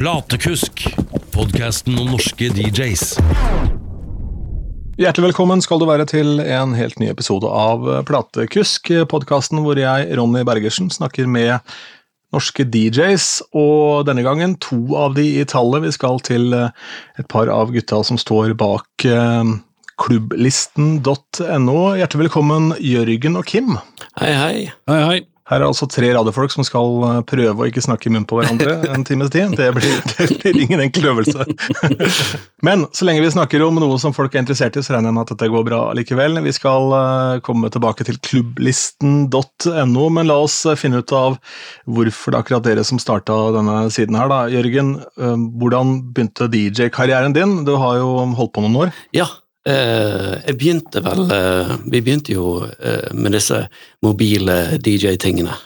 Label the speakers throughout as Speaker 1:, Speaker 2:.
Speaker 1: Platekusk, podkasten om norske DJs.
Speaker 2: Hjertelig velkommen skal du være til en helt ny episode av Platekusk, podkasten hvor jeg, Ronny Bergersen, snakker med norske DJs, og denne gangen to av de i tallet. Vi skal til et par av gutta som står bak eh, klubblisten.no. Hjertelig velkommen, Jørgen og Kim.
Speaker 3: Hei, hei.
Speaker 4: Hei, hei.
Speaker 2: Her er altså tre radiofolk som skal eh, prøve å ikke snakke i munnen på hverandre en times tid. Det blir, det blir ingen enkel øvelse. Men så lenge vi snakker om noe som folk er interessert i, så regner jeg med at dette går bra likevel. Vi skal eh, komme tilbake til klubblisten.no, men la oss eh, finne ut av hvorfor det er akkurat dere som starta denne siden her. da. Jørgen, hvordan begynte DJ-karrieren din? Du har jo holdt på noen år.
Speaker 3: Ja, jeg begynte vel eh, Vi begynte jo eh, med disse mobile DJ-tingene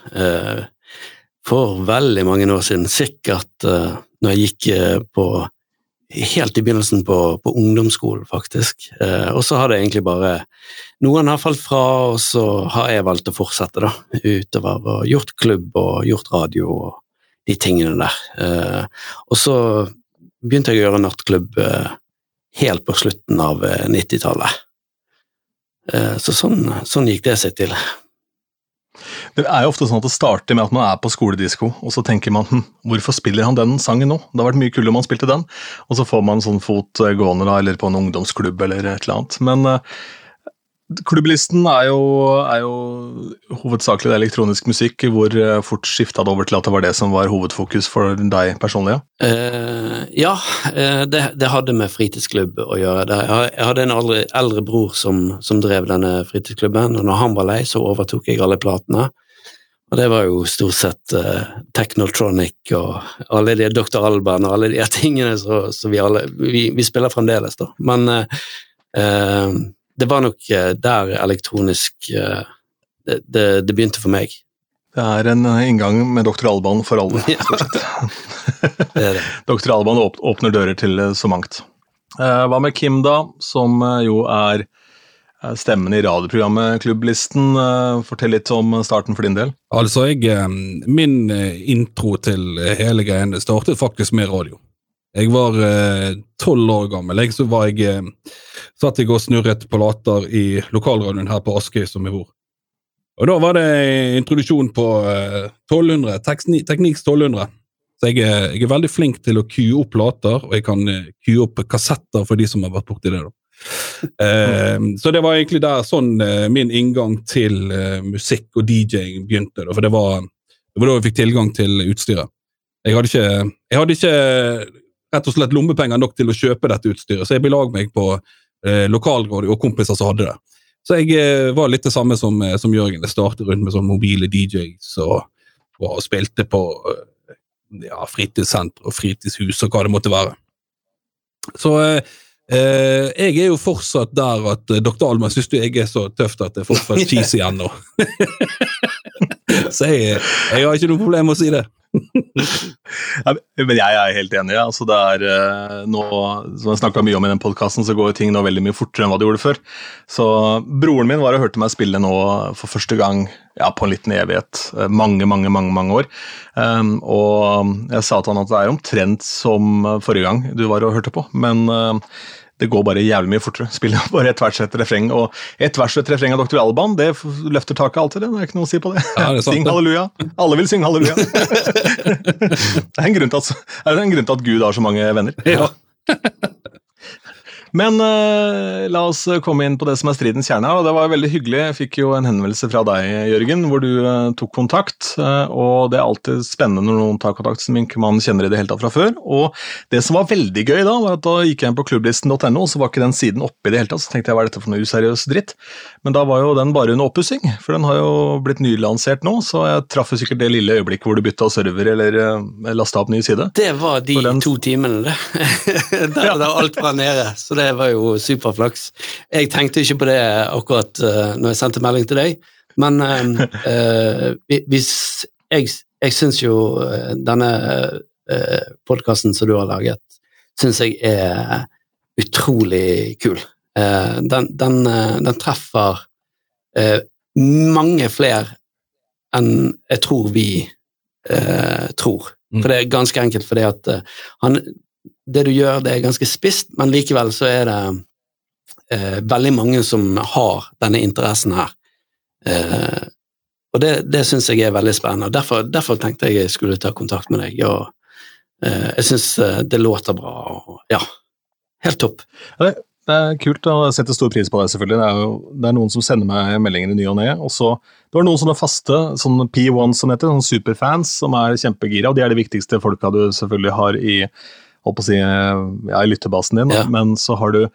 Speaker 3: for veldig mange år siden. Sikkert når jeg gikk på Helt i begynnelsen på, på ungdomsskolen, faktisk. og så har det egentlig bare Noen har falt fra, og så har jeg valgt å fortsette da, utover og gjort klubb og gjort radio og de tingene der. og så begynte jeg å gjøre nattklubb helt på slutten av 90-tallet. Eh, eh, så sånn, sånn, gikk det seg til.
Speaker 2: Det er jo ofte sånn at det starter med at man er på skoledisko, og så tenker man hm, hvorfor spiller han den sangen nå? Det har vært mye kulere om han spilte den, og så får man sånn fot eh, gående da, eller på en ungdomsklubb eller et eller annet. Men Klubblisten er jo, er jo hovedsakelig elektronisk musikk. Hvor eh, fort skifta det over til at det var det som var hovedfokus for deg personlig?
Speaker 3: Uh, ja, uh, det, det, hadde med fritidsklubb å gjøre. Jeg hadde en aldri, eldre bror som, som, drev denne fritidsklubben, og når han var lei, så overtok jeg alle platene. Og det var jo stort sett uh, Technotronic og alle de Dr. Alban og alle de tingene som vi alle vi, vi, spiller fremdeles, da. Men det var nok eh, der elektronisk eh, det, det, det, begynte for meg.
Speaker 2: Det er en eh, inngang med Dr. Alban for alle, stort sett. det det. Dr. Alban åpner dører til så mangt. Hva med Kim, da, som jo er stemmen i radioprogrammet Klubblisten. Fortell litt om starten for din del.
Speaker 4: Altså, jeg, Min intro til hele greien startet faktisk med radio. Jeg var tolv år gammel. Jeg, så var jeg satt jeg og snurret på later i lokalradioen her på Askøy, som jeg bor. Og da var det introduksjon på uh, 1200, Tekniks 1200. Så jeg jeg er, veldig flink til å kue opp later, og jeg kan kue opp kassetter for de som har vært borti det. da. eh, så det var egentlig der sånn min inngang til uh, musikk og DJ-ing begynte. Da, for det var, det var, da jeg fikk tilgang til utstyret. Jeg hadde ikke, jeg hadde ikke rett og slett lommepenger nok til å kjøpe dette utstyret, så jeg belaget meg på eh, lokalrådet og kompiser som hadde det. Så jeg eh, var litt det samme som, eh, som Jørgen. Jeg startet rundt med sånne mobile DJs og, og spilte på eh, ja, fritidssenter og fritidshus og hva det måtte være. Så eh, eh, jeg er jo fortsatt der at Dr. Alma syns du jeg er så tøft at det er fortsatt cheesy ennå. så jeg, jeg har ikke noe problem med å si det
Speaker 2: men jeg er helt enig. Altså det er eh, nå, Som jeg snakka mye om i den podkasten, så går ting nå veldig mye fortere enn hva det gjorde før. Så broren min var og hørte meg spille nå for første gang ja, på en liten evighet. Eh, mange, mange, mange mange år. Um, og jeg sa til han at det er omtrent som forrige gang du var og hørte på, men uh, det går bare jævlig mye fortere. Spiller bare ett vers etter refreng, og ett vers etter refreng av Dr. Alban det løfter taket alltid. Det. det er ikke noe å si på det. Ja, det Syng halleluja. Alle vil synge halleluja. det er en grunn til at, en grunn til at Gud har så mange venner. Ja. Men uh, la oss komme inn på det som er stridens kjerne. og Det var veldig hyggelig. Jeg fikk jo en henvendelse fra deg, Jørgen, hvor du uh, tok kontakt. Uh, og Det er alltid spennende når noen tar kontakt som ikke man kjenner i det hele tatt fra før. Og Det som var veldig gøy da, var at da gikk jeg inn på klubblisten.no, og så var ikke den siden oppe i det hele tatt. Så tenkte jeg hva er dette for noe useriøs dritt? Men da var jo den bare under oppussing, for den har jo blitt nylansert nå. Så jeg traff jo sikkert det lille øyeblikket hvor du bytta server eller uh, lasta opp ny side.
Speaker 3: Det var de den... to timene, det. der, ja. der alt var nede. Så det det var jo superflaks. Jeg tenkte ikke på det akkurat uh, når jeg sendte melding til deg, men uh, hvis Jeg, jeg syns jo denne uh, podkasten som du har laget, syns jeg er utrolig kul. Uh, den, den, den, treffer mange flere enn jeg tror vi tror.
Speaker 4: Mm.
Speaker 3: For det er ganske enkelt fordi at eh, han Det du gjør, det er ganske spisst, men likevel så er det eh, veldig mange som har denne interessen her. Eh, og det, det syns jeg er veldig spennende. og derfor, derfor tenkte jeg jeg skulle ta kontakt med deg. og eh, Jeg syns det låter bra. og ja, helt topp.
Speaker 2: Det er kult å sette stor pris på det, selvfølgelig. Det er jo det er noen som sender meg meldinger i ny og ne. Og så det var noen sånne faste, sånn P1 som heter, sånne superfans, som er kjempegira. Og de er de viktigste folka du selvfølgelig har i holdt på å si, ja, i lyttebasen din.
Speaker 3: Ja.
Speaker 2: Men så har du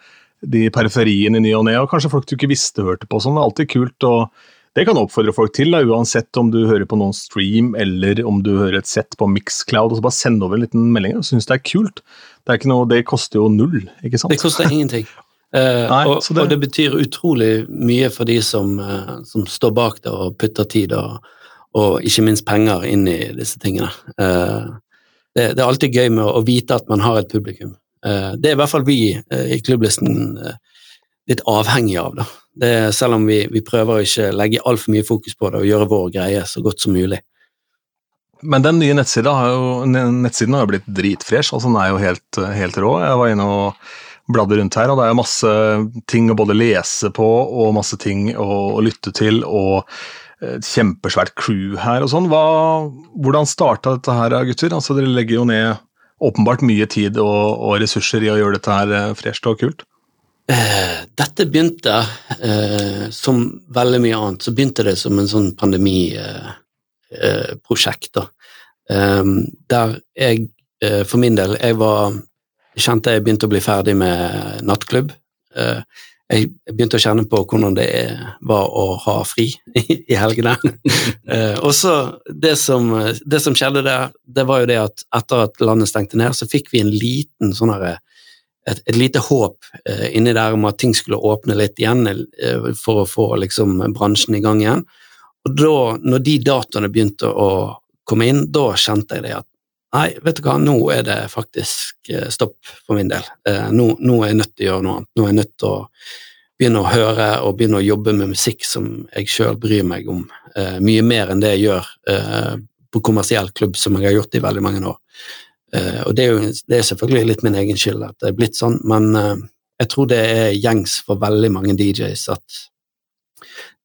Speaker 2: de periferiene i ny og ne, og kanskje folk du ikke visste hørte på. sånn, Det er alltid kult. og det kan oppfordre folk til, da, uansett om du hører på noen stream eller om du hører et sett på Mixcloud. og så Bare send over en liten melding Jeg syns det er kult. Det, er ikke noe, det koster jo null, ikke sant?
Speaker 3: Det koster ingenting. Eh,
Speaker 2: Nei,
Speaker 3: og,
Speaker 2: det-
Speaker 3: og det betyr utrolig mye for de som, eh, som står bak det og putter tid og, og ikke minst penger inn i disse tingene. Eh, det, det er alltid gøy med å, vite at man har et publikum. Eh, det er i hvert fall vi eh, i klubblisten eh, litt avhengig av. Da. Det selv om vi, vi prøver å ikke legge altfor mye fokus på det og gjøre vår greie så godt som mulig.
Speaker 2: Men den nye nettsiden har jo, nettsiden har jo blitt dritfresh. altså Den er jo helt, helt rå. Jeg var inne og bladde rundt her, og det er jo masse ting å både lese på og masse ting å, å lytte til. og et kjempesvært crew her og sånn. Hvordan starta dette her, gutter? Altså, Dere legger jo ned åpenbart mye tid og, og ressurser i å gjøre dette her eh, fresht og kult.
Speaker 3: Eh, Dette begynte, eh, som veldig mye annet, så begynte det som en sånn pandemiprosjekt. Eh. Eh, der jeg, for min del, jeg var kjente jeg begynte å bli ferdig med nattklubb. Eh, jeg begynte å kjenne på hvordan det var å ha fri i helgene. Eh, og så det som, det som skjedde der, det var jo det at etter at landet stengte ned, så fikk vi en liten sånn herre et, et lite håp eh, inni der om at ting skulle åpne litt igjen eh, for å få liksom, bransjen i gang igjen. Og da, når de datoene begynte å komme inn, da kjente jeg det at nei, vet du hva, nå er det faktisk eh, stopp for min del. Eh, nå, nå er jeg nødt til å gjøre noe annet. Nå er jeg nødt til å begynne å høre og begynne å jobbe med musikk som jeg sjøl bryr meg om. Eh, mye mer enn det jeg gjør på kommersiell klubb, som jeg har gjort i veldig mange år. Og det er jo det er selvfølgelig litt min egen skyld at det er blitt sånn, men jeg tror det er gjengs for veldig mange DJs at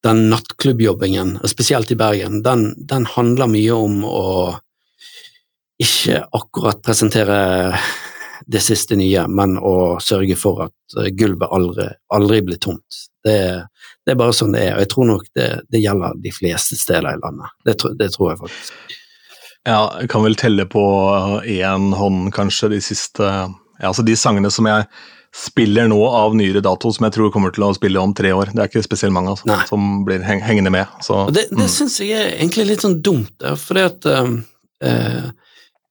Speaker 3: den nattklubbjobbingen, spesielt i Bergen, den, den handler mye om å ikke akkurat presentere det siste nye, men å sørge for at eh, gulvet aldri, aldri blir tomt. Det, det er bare sånn det er, og jeg tror nok det, det gjelder de fleste steder i landet. Det, det tror jeg faktisk.
Speaker 2: Ja, jeg kan vel telle på én hånd, kanskje, de siste ja, altså De sangene som jeg spiller nå av nyere dato, som jeg tror kommer til å spille om tre år. Det er ikke spesielt mange altså, som blir heng hengende med. Så,
Speaker 3: det, det
Speaker 2: mm.
Speaker 3: syns jeg er egentlig litt sånn dumt, fordi at um, eh,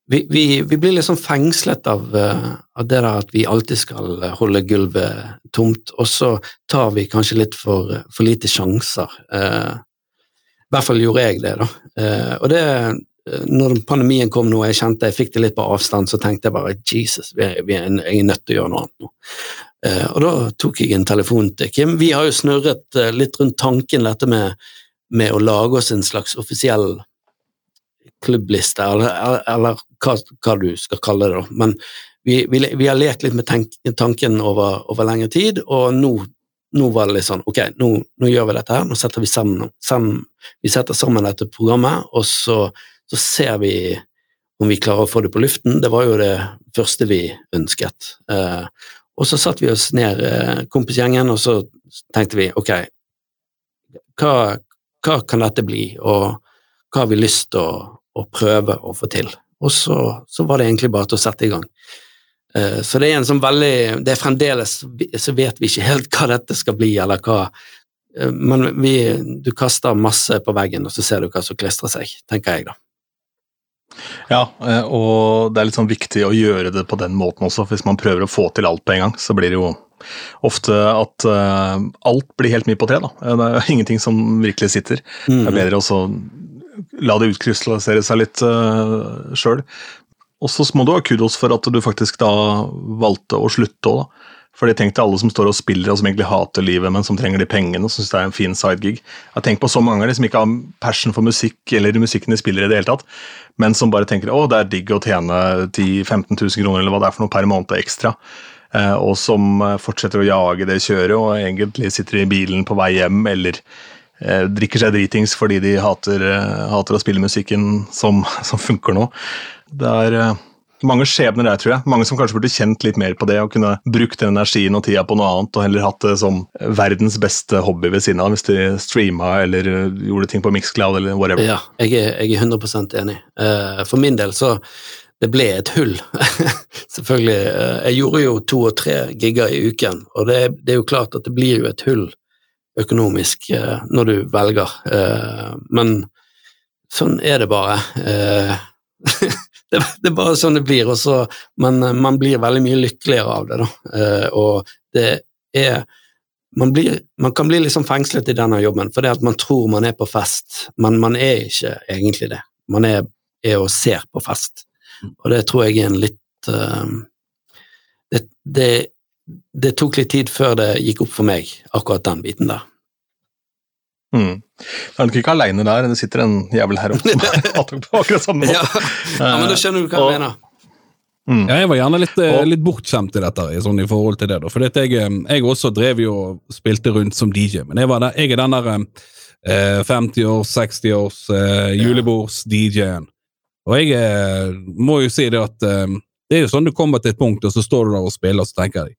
Speaker 3: vi, vi, vi blir liksom fengslet av, eh, av det der at vi alltid skal holde gulvet tomt, og så tar vi kanskje litt for, for lite sjanser. Eh, I hvert fall gjorde jeg det, da. Eh, og det eh, når pandemien kom nå, jeg kjente jeg fikk det litt på avstand, så tenkte jeg bare Jesus, vi er, vi er, jeg er nødt til å gjøre noe annet nå. Eh, og da tok jeg en telefon til Kim. Vi har jo snurret eh, litt rundt tanken dette med, med å lage oss en slags offisiell klubbliste, eller, eller, hva, hva du skal kalle det. Men vi, vi, vi har lekt litt med tenk, tanken over, over lengre tid, og nå, nå var det litt sånn ok, nå, nå gjør vi dette her, nå setter vi sammen, sammen vi setter sammen dette programmet, og så, så ser vi om vi klarer å få det på luften. Det var jo det første vi ønsket. Eh, og så satte vi oss ned, eh, kompisgjengen, og så tenkte vi ok, hva, hva kan dette bli, og hva har vi lyst til å, å prøve å få til? Og så, så var det egentlig bare til å sette i gang. Eh, Så det er en sånn veldig Det er fremdeles så vet vi ikke helt hva dette skal bli, eller hva eh, Men vi, du kaster masse på veggen, og så ser du hva som klistrer seg, tenker jeg, da.
Speaker 2: Ja, eh, og det er litt sånn viktig å gjøre det på den måten også. for Hvis man prøver å få til alt på en gang, så blir det jo ofte at alt blir helt mye på tre. da. Det er ingenting som virkelig sitter. Det er
Speaker 3: Mm.
Speaker 2: bedre også la det utkrystallisere seg litt uh, sjøl. Og så må du ha kudos for at du faktisk da valgte å slutte òg, da. Fordi tenk til alle som står og spiller og som egentlig hater livet, men som trenger de pengene og syns det er en fin sidegig. Jeg tenkt på så mange av de som ikke har passion for musikk eller musikken de spiller i det hele tatt, men som bare tenker å, det er digg å tjene 10 000-15 000 kroner eller hva det er for noe per måned ekstra. Eh, og som eh, fortsetter å jage det kjøret og egentlig sitter i bilen på vei hjem eller drikker seg dritings fordi de hater, eh, hater å spille musikken som, som funker nå. Det er eh, mange skjebner der, tror jeg. Mange som kanskje burde kjent litt mer på det og kunne brukt den energien og tida på noe annet, og heller hatt det som verdens beste hobby ved siden av, hvis de streama eller eh, gjorde ting på Mixcloud eller whatever.
Speaker 3: Ja, jeg er, jeg er 100 enig. Eh, For min del så det ble et hull. Selvfølgelig. eh, Jeg gjorde jo to og tre gigger i uken, og det, det er jo klart at det blir jo et hull økonomisk eh, når du velger, Eh, men sånn er det bare. Eh, Det, det er bare sånn det blir, også, men man blir veldig mye lykkeligere av det, da. Og det er man, blir, man kan bli liksom fengslet i denne jobben fordi at man tror man er på fest, men man er ikke egentlig det. Man er, er og ser på fest, og det tror jeg er en litt det, det, det tok litt tid før det gikk opp for meg, akkurat den biten der.
Speaker 2: Mm. Da er nok ikke aleine der, det sitter en jævel her oppe som hater på akkurat samme måte.
Speaker 3: Ja, ja men da skjønner du hva jeg mener.
Speaker 2: Mm.
Speaker 4: Ja, jeg var gjerne litt, eh, litt bortskjemt i dette, i, sånn, i forhold til det. da, fordi at jeg, eh, jeg også drev jo og spilte rundt som DJ, men jeg, var der, jeg er den der eh, 50-års, 60-års eh, julebords-DJ-en. Og jeg eh, må jo si det at eh, det er jo sånn du kommer til et punkt, og så står du der og spiller, og så tenker jeg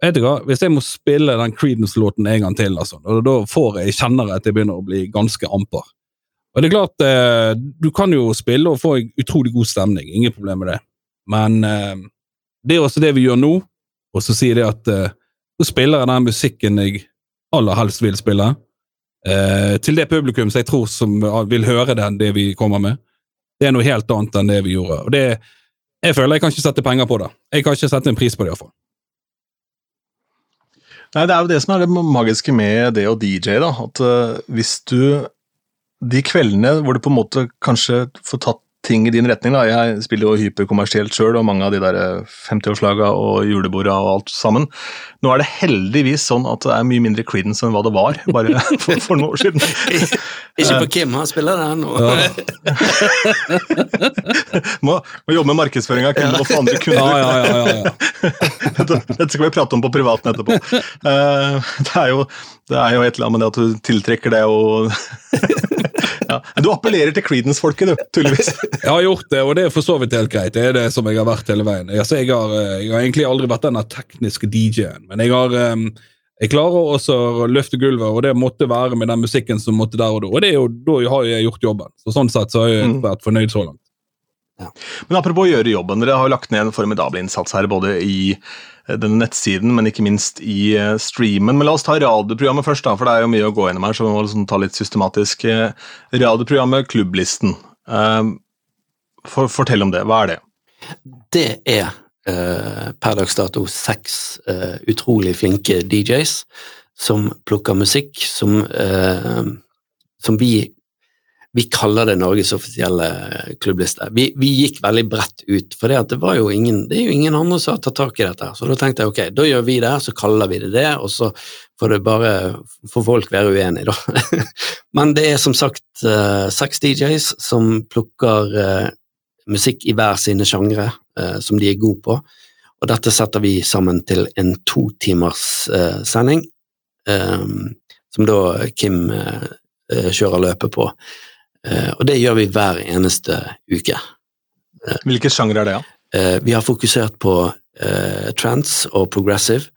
Speaker 4: Vet du hva, Hvis jeg må spille den Creedence-låten en gang til, altså, og da får jeg, kjenner jeg at jeg begynner å bli ganske amper. Og det er klart, eh, Du kan jo spille og få utrolig god stemning, ingen problem med det. Men eh, det er også det vi gjør nå, og så sier det at eh, så spiller jeg den musikken jeg aller helst vil spille, eh, til det publikum som jeg tror som vil høre den, det vi kommer med. Det er noe helt annet enn det vi gjorde. Og det, jeg føler jeg kan ikke sette penger på det. Jeg kan ikke sette en pris på det, iallfall.
Speaker 2: Nei, Det er jo det som er det magiske med det å DJ. da, at uh, hvis du De kveldene hvor du på en måte kanskje får tatt ting i din retning da, Jeg spiller jo hyperkommersielt sjøl, og mange av de der eh, 50-årslaga og juleborda og alt sammen. Nå er det heldigvis sånn at det er mye mindre Creedence enn hva det var bare for, for noen år siden.
Speaker 3: Ikke på Kim, han spiller det ennå.
Speaker 2: Må, må jobbe med markedsføringa, kunne få andre kunder.
Speaker 4: ja, ja, ja, ja.
Speaker 2: Dette dette skal vi prate om på privaten etterpå. Eh, det, er jo, det er jo et eller annet med det at du tiltrekker det og ja. Du appellerer til Creedence-folket, du, tydeligvis.
Speaker 4: Jeg har gjort det, og det er for så vidt helt greit. Det er det som jeg har vært hele veien. Altså, jeg, har, eh, jeg har egentlig aldri vært denne tekniske DJ-en, men jeg har um, jeg klarer også å løfte gulvet, og det måtte være med den musikken som måtte der og da. Og det er jo, da har jeg gjort jobben. Så sånn sett så har jeg
Speaker 2: Mm.
Speaker 4: vært fornøyd så langt.
Speaker 2: Men apropos å gjøre jobben, dere har jo lagt ned en formidabel innsats her, både i denne nettsiden, men ikke minst i eh, streamen. Men la oss ta radioprogrammet først, da, for det er jo mye å gå gjennom her, så vi må liksom ta litt systematisk. Eh, Radioprogrammet Klubblisten. Eh, For, fortell om det. Hva er det?
Speaker 3: Det er eh, per dags dato seks eh, utrolig flinke DJs som plukker musikk som, eh, som vi vi kaller det Norges offisielle klubbliste. Vi, vi gikk veldig bredt ut, for det, det, ingen, det er jo ingen andre som har tatt tak i dette. Så da tenkte jeg ok, da gjør vi det, så kaller vi det det, og så får bare får folk være uenige, da. Men det er som sagt eh, seks DJs som plukker eh, musikk i hver sine sjangre eh, som de er gode på, og dette setter vi sammen til en to timers sending, som da Kim kjører løpet på. Eh, og det gjør vi hver eneste uke.
Speaker 2: Hvilke sjangre er det, ja?
Speaker 3: Eh, vi har fokusert på uh, trance og progressive,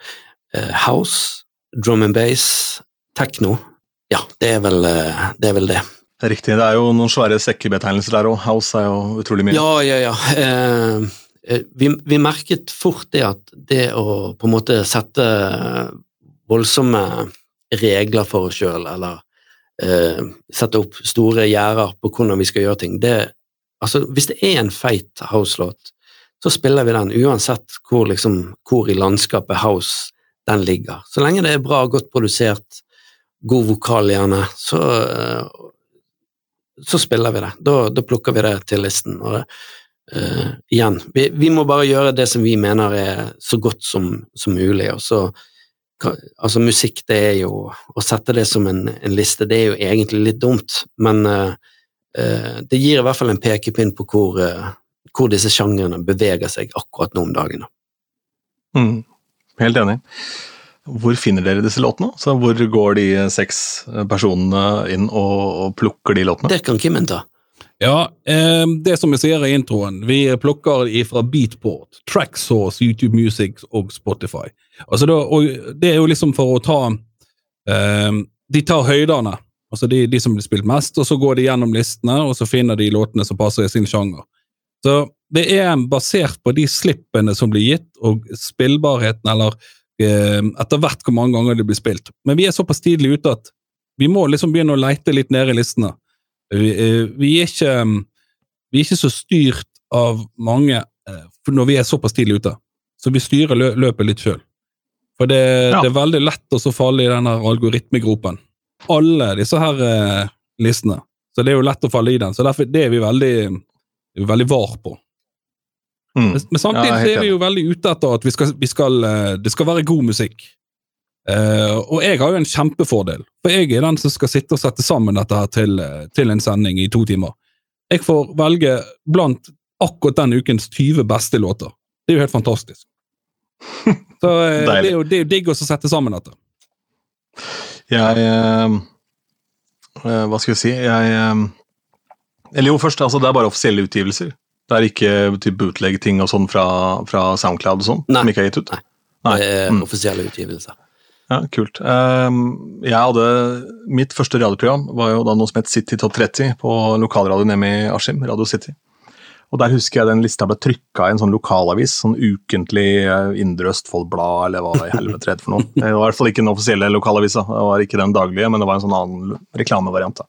Speaker 3: uh, house, drum and bass, techno. Ja, det er vel uh, det. Er vel det.
Speaker 2: Riktig. Det er jo noen svære sekkebetegnelser der, og House er jo utrolig mye.
Speaker 3: Ja, ja, ja. Eh, eh, vi, vi merket fort det at det å på en måte sette voldsomme regler for oss sjøl, eller eh, sette opp store gjerder på hvordan vi skal gjøre ting, det Altså, hvis det er en feit house-låt, så spiller vi den uansett hvor, liksom, hvor i landskapet house den ligger. Så lenge det er bra, godt produsert, god vokal gjerne, så, eh, så spiller vi det. Da, da plukker vi det til listen. Og det, eh, igjen, vi, vi, må bare gjøre det som vi mener er så godt som, som mulig. og så altså Musikk, det er jo Å sette det som en, en liste, det er jo egentlig litt dumt, men uh, uh, det gir i hvert fall en pekepinn på hvor, uh, hvor disse sjangrene beveger seg akkurat nå om dagen.
Speaker 2: Mm, helt enig. Hvor finner dere disse låtene? Så Hvor går de seks personene inn og, og plukker de låtene?
Speaker 3: Det kan Kimmen ta.
Speaker 4: Ja, eh, det som vi sier i introen, vi plukker fra Beatport, Tracksource, YouTube Music og Spotify. Altså da, og det er jo liksom for å ta eh, De tar høydene, altså de, de, som blir spilt mest, og så går de gjennom listene, og så finner de låtene som passer i sin sjanger. Så det er basert på de slippene som blir gitt, og spillbarheten, eller eh, etter hvert hvor mange ganger det blir spilt. Men vi er såpass tidlig ute at vi må liksom begynne å leite litt nede i listene. Vi, eh, vi, er ikke, vi, er ikke, så styrt av mange eh, når vi er såpass tidlig ute. Så vi styrer løpet litt sjøl. For det, ja. det, er veldig lett å falle i denne algoritmegropen. Alle disse her eh, listene. Så det er jo lett å falle i den. Så derfor, det er vi veldig, veldig var på. Mm. Men, men, samtidig ja, er vi jo veldig ute etter at vi skal, vi skal, det skal være god musikk. Uh, og jeg har jo en kjempefordel, for jeg er den som skal sitte og sette sammen dette her til, til en sending i to timer. Jeg får velge blant akkurat den ukens 20 beste låter. Det er jo helt fantastisk. Så uh, det, er jo, det er jo digg å sette sammen dette.
Speaker 2: Jeg uh, Hva skal vi si Jeg Eller jo, først, altså, det er bare offisielle utgivelser. Det er ikke typ bootleg-ting og sånn fra, fra, Soundcloud og sånn som ikke er gitt ut?
Speaker 3: Nei. Nei. Det er mm. offisielle utgivelser.
Speaker 2: Ja, Kult. Ehm, jeg hadde, Mitt første radioprogram var jo da noe som het City Top 30 på lokalradioen hjemme i Askim, Radio City. Og Der husker jeg den lista ble trykka i en sånn lokalavis, sånn ukentlig eh, Indre Østfold-blad, eller hva i helvete det for noe. Det var i hvert fall ikke den offisielle lokalavisa, det var ikke den daglige, men det var en sånn annen reklamevariant. da.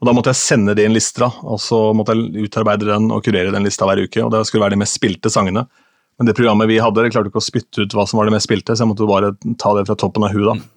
Speaker 2: Og Da måtte jeg sende det inn lista, og så måtte jeg utarbeide den og kurere den lista hver uke. og Det skulle være de mest spilte sangene. Men det programmet vi hadde, det klarte ikke å spytte ut hva som var det mest spilte, så jeg måtte bare ta det fra toppen av huet. da.